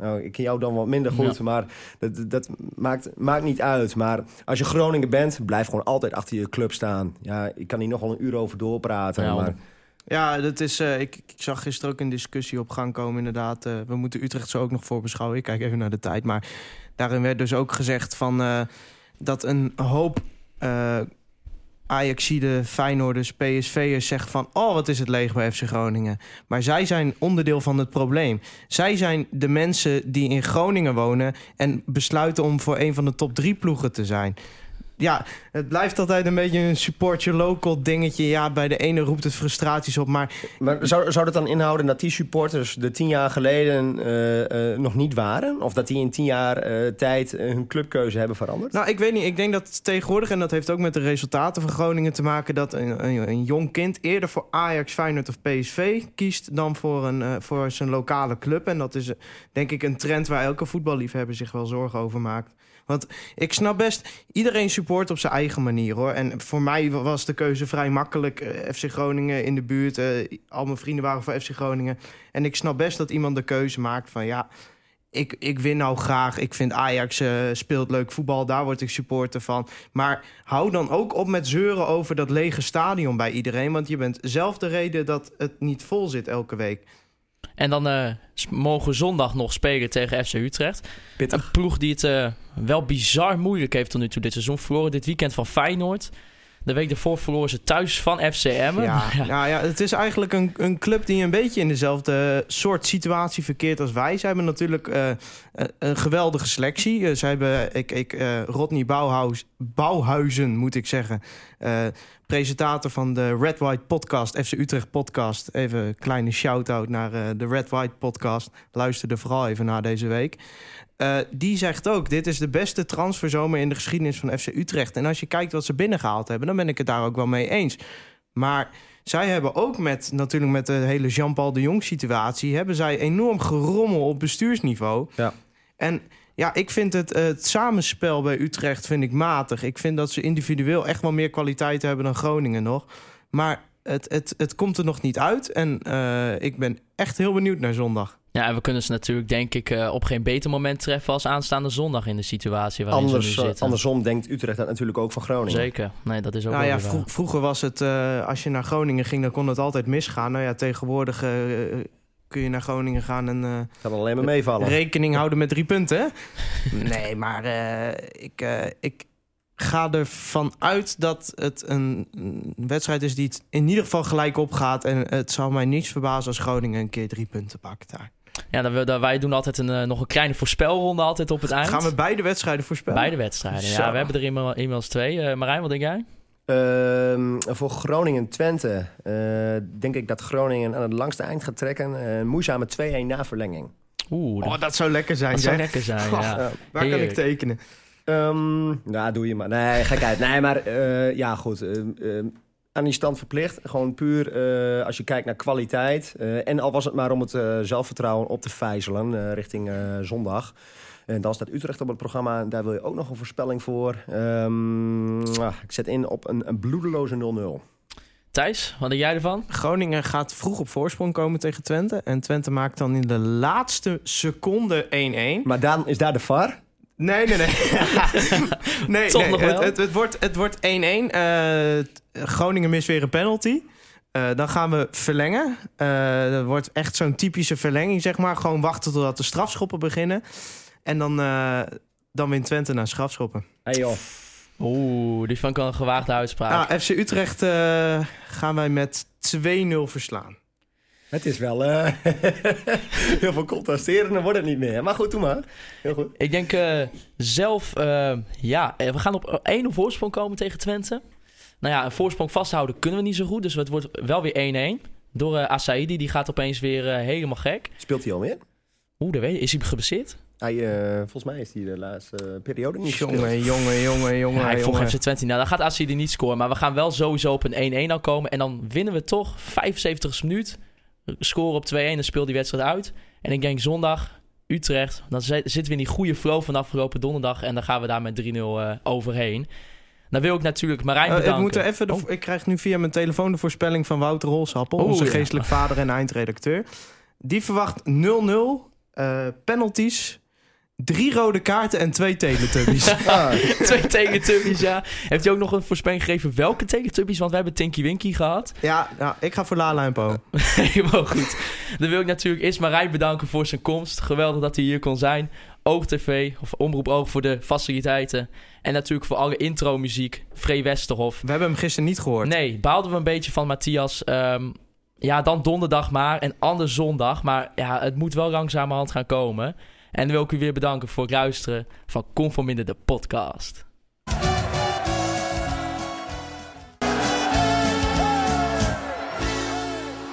Nou, ik ken jou dan wat minder goed, Ja. maar dat, dat maakt, maakt niet uit. Maar als je Groningen bent, blijf gewoon altijd achter je club staan. Ja, ik kan hier nog wel een uur over doorpraten. Ja, maar Ja, dat is, eh, ik, ik zag gisteren ook een discussie op gang komen, inderdaad. Eh, we moeten Utrecht zo ook nog voorbeschouwen. Ik kijk even naar de tijd. Maar daarin werd dus ook gezegd van, eh, dat een hoop Ajaxide, Feyenoorders, PSV'ers zeggen van... oh, wat is het leeg bij FC Groningen. Maar zij zijn onderdeel van het probleem. Zij zijn de mensen die in Groningen wonen... en besluiten om voor een van de top drie ploegen te zijn. Ja, het blijft altijd een beetje een support your local dingetje. Ja, bij de ene roept het frustraties op, maar Maar zou, zou dat dan inhouden dat die supporters de tien jaar geleden eh, eh, nog niet waren? Of dat die in tien jaar eh, tijd hun clubkeuze hebben veranderd? Nou, ik weet niet. Ik denk dat tegenwoordig, en dat heeft ook met de resultaten van Groningen te maken, dat een, een, een jong kind eerder voor Ajax, Feyenoord of PSV kiest dan voor, een, voor zijn lokale club. En dat is denk ik een trend waar elke voetballiefhebber zich wel zorgen over maakt. Want ik snap best, iedereen support op zijn eigen manier hoor. En voor mij was de keuze vrij makkelijk. Eh, FC Groningen in de buurt, eh, al mijn vrienden waren voor FC Groningen. En ik snap best dat iemand de keuze maakt van ja, ik, ik win nou graag. Ik vind Ajax eh, speelt leuk voetbal. Daar word ik supporter van. Maar hou dan ook op met zeuren over dat lege stadion bij iedereen. Want je bent zelf de reden dat het niet vol zit elke week. En dan s- mogen zondag nog spelen tegen FC Utrecht. Pittig. Een ploeg die het eh, wel bizar moeilijk heeft tot nu toe dit seizoen. Verloren dit weekend van Feyenoord. De week daarvoor verloren ze thuis van FCM. Ja, ja. ja, het is eigenlijk een, een club die een beetje in dezelfde soort situatie verkeert als wij. Ze hebben natuurlijk eh, een, een geweldige selectie. Eh, ze hebben ik, ik, eh, Rodney Bauhaus, Bauhuizen, moet ik zeggen. eh, presentator van de Red White Podcast, FC Utrecht Podcast. Even een kleine shout-out naar eh, de Red White Podcast. Luister er vooral even naar deze week. Eh, die zegt ook, dit is de beste transferzomer in de geschiedenis van FC Utrecht. En als je kijkt wat ze binnengehaald hebben, dan ben ik het daar ook wel mee eens. Maar zij hebben ook met, natuurlijk met de hele Jean-Paul de Jong situatie... hebben zij enorm gerommel op bestuursniveau. Ja. En ja, ik vind het, het samenspel bij Utrecht vind ik matig. Ik vind dat ze individueel echt wel meer kwaliteit hebben dan Groningen nog. Maar het, het, het komt er nog niet uit. En eh, ik ben echt heel benieuwd naar zondag. Ja, en we kunnen ze natuurlijk denk ik eh, op geen beter moment treffen als aanstaande zondag in de situatie waarin Anders, ze nu eh, zitten. andersom denkt Utrecht dat natuurlijk ook van Groningen. Zeker. Nee, dat is ook Nou wel ja, vro- vroeger was het, eh, als je naar Groningen ging, dan kon het altijd misgaan. Nou ja, tegenwoordig kun je naar Groningen gaan en eh, Gaat alleen maar meevallen. rekening houden met drie punten. nee, maar eh, ik, eh, ik ga ervan uit dat het een, een wedstrijd is die het in ieder geval gelijk opgaat. En het zal mij niets verbazen als Groningen een keer drie punten pakt daar. Ja, dan, we- dan- wij doen altijd een, eh, nog een kleine voorspelronde altijd op het eind. Gaan we beide wedstrijden voorspellen? Beide wedstrijden. Zo. Ja, we hebben er inmiddels, inmiddels twee. Eh, Marijn, wat denk jij? Ehm, voor Groningen-Twente eh, denk ik dat Groningen aan het langste eind gaat trekken. Uh, moeizame 2-1 na verlenging. Oeh, dat, Oh, dat zou lekker zijn, dat zou lekker zijn. Ja. Ja. Waar kan ik tekenen? Ehm, nou, doe je maar. Nee, gekheid. Nee, maar eh, ja, goed. eh, eh, aan die stand verplicht. Gewoon puur eh, als je kijkt naar kwaliteit. eh, en al was het maar om het eh, zelfvertrouwen op te vijzelen richting eh, zondag. En dan staat Utrecht op het programma. Daar wil je ook nog een voorspelling voor. Ehm, ah, ik zet in op een, een bloedeloze 0-0. Thijs, wat denk jij ervan? Groningen gaat vroeg op voorsprong komen tegen Twente. En Twente maakt dan in de laatste seconde 1-1. Maar dan is daar de VAR. Nee, nee, nee. nee, Toch nee, nog wel? Het, het, het wordt, het wordt 1-1. Eh, Groningen mist weer een penalty. Eh, dan gaan we verlengen. Eh dat wordt echt zo'n typische verlenging, zeg maar. Gewoon wachten totdat de strafschoppen beginnen. En dan, eh, dan wint Twente naar strafschoppen. Hey joh. Oeh, die vond ik wel een gewaagde uitspraak. Ah, FC Utrecht eh, gaan wij met 2-0 verslaan. Het is wel eh, heel veel contrasteren, dan wordt het niet meer. Maar goed, doe maar. Heel goed. Ik denk eh, zelf, eh, ja, we gaan op één op voorsprong komen tegen Twente. Nou ja, een voorsprong vasthouden kunnen we niet zo goed. Dus het wordt wel weer 1-1. Door eh Asaidi, die gaat opeens weer helemaal gek. Speelt hij alweer? Oeh, dat weet je. Is hij geblesseerd? Hij, eh, volgens mij is hij de laatste eh, periode niet gespeeld. Jongen, jongen, jongen, jongen. Ja, ik volg. FC Twente. Nou, dan gaat AC er niet scoren. Maar we gaan wel sowieso op een 1-1 al komen. En dan winnen we toch 75 minuut. Scoren op 2-1, dan speelt die wedstrijd uit. En ik denk zondag, Utrecht. Dan zi- zitten we in die goede flow van afgelopen donderdag. En dan gaan we daar met 3-0 eh, overheen. Dan wil ik natuurlijk Marijn Eh, ik, bedanken. moet er even de- Oh. ik krijg nu via mijn telefoon de voorspelling van Wouter Holsappel, Oh, onze ja. geestelijk vader en eindredacteur. Die verwacht 0-0, eh, penalties, drie rode kaarten en twee teletubbies. Ah, Twee Teletubbies, ja. Heeft hij ook nog een voorspelling gegeven welke Teletubbies? Want we hebben Tinky Winky gehad. ja, ja, ik ga voor Lala en Po. Helemaal goed. Dan wil ik natuurlijk eerst Marijn bedanken voor zijn komst. Geweldig dat hij hier kon zijn. Oog TV, of Omroep Oog voor de faciliteiten. En natuurlijk voor alle intro-muziek. Free Westerhof. We hebben hem gisteren niet gehoord. Nee, baalden we een beetje van Matthias. Ehm, ja, dan donderdag maar. En anders zondag. Maar ja, het moet wel langzamerhand gaan komen. En wil ik u weer bedanken voor het luisteren van Conforminder de podcast.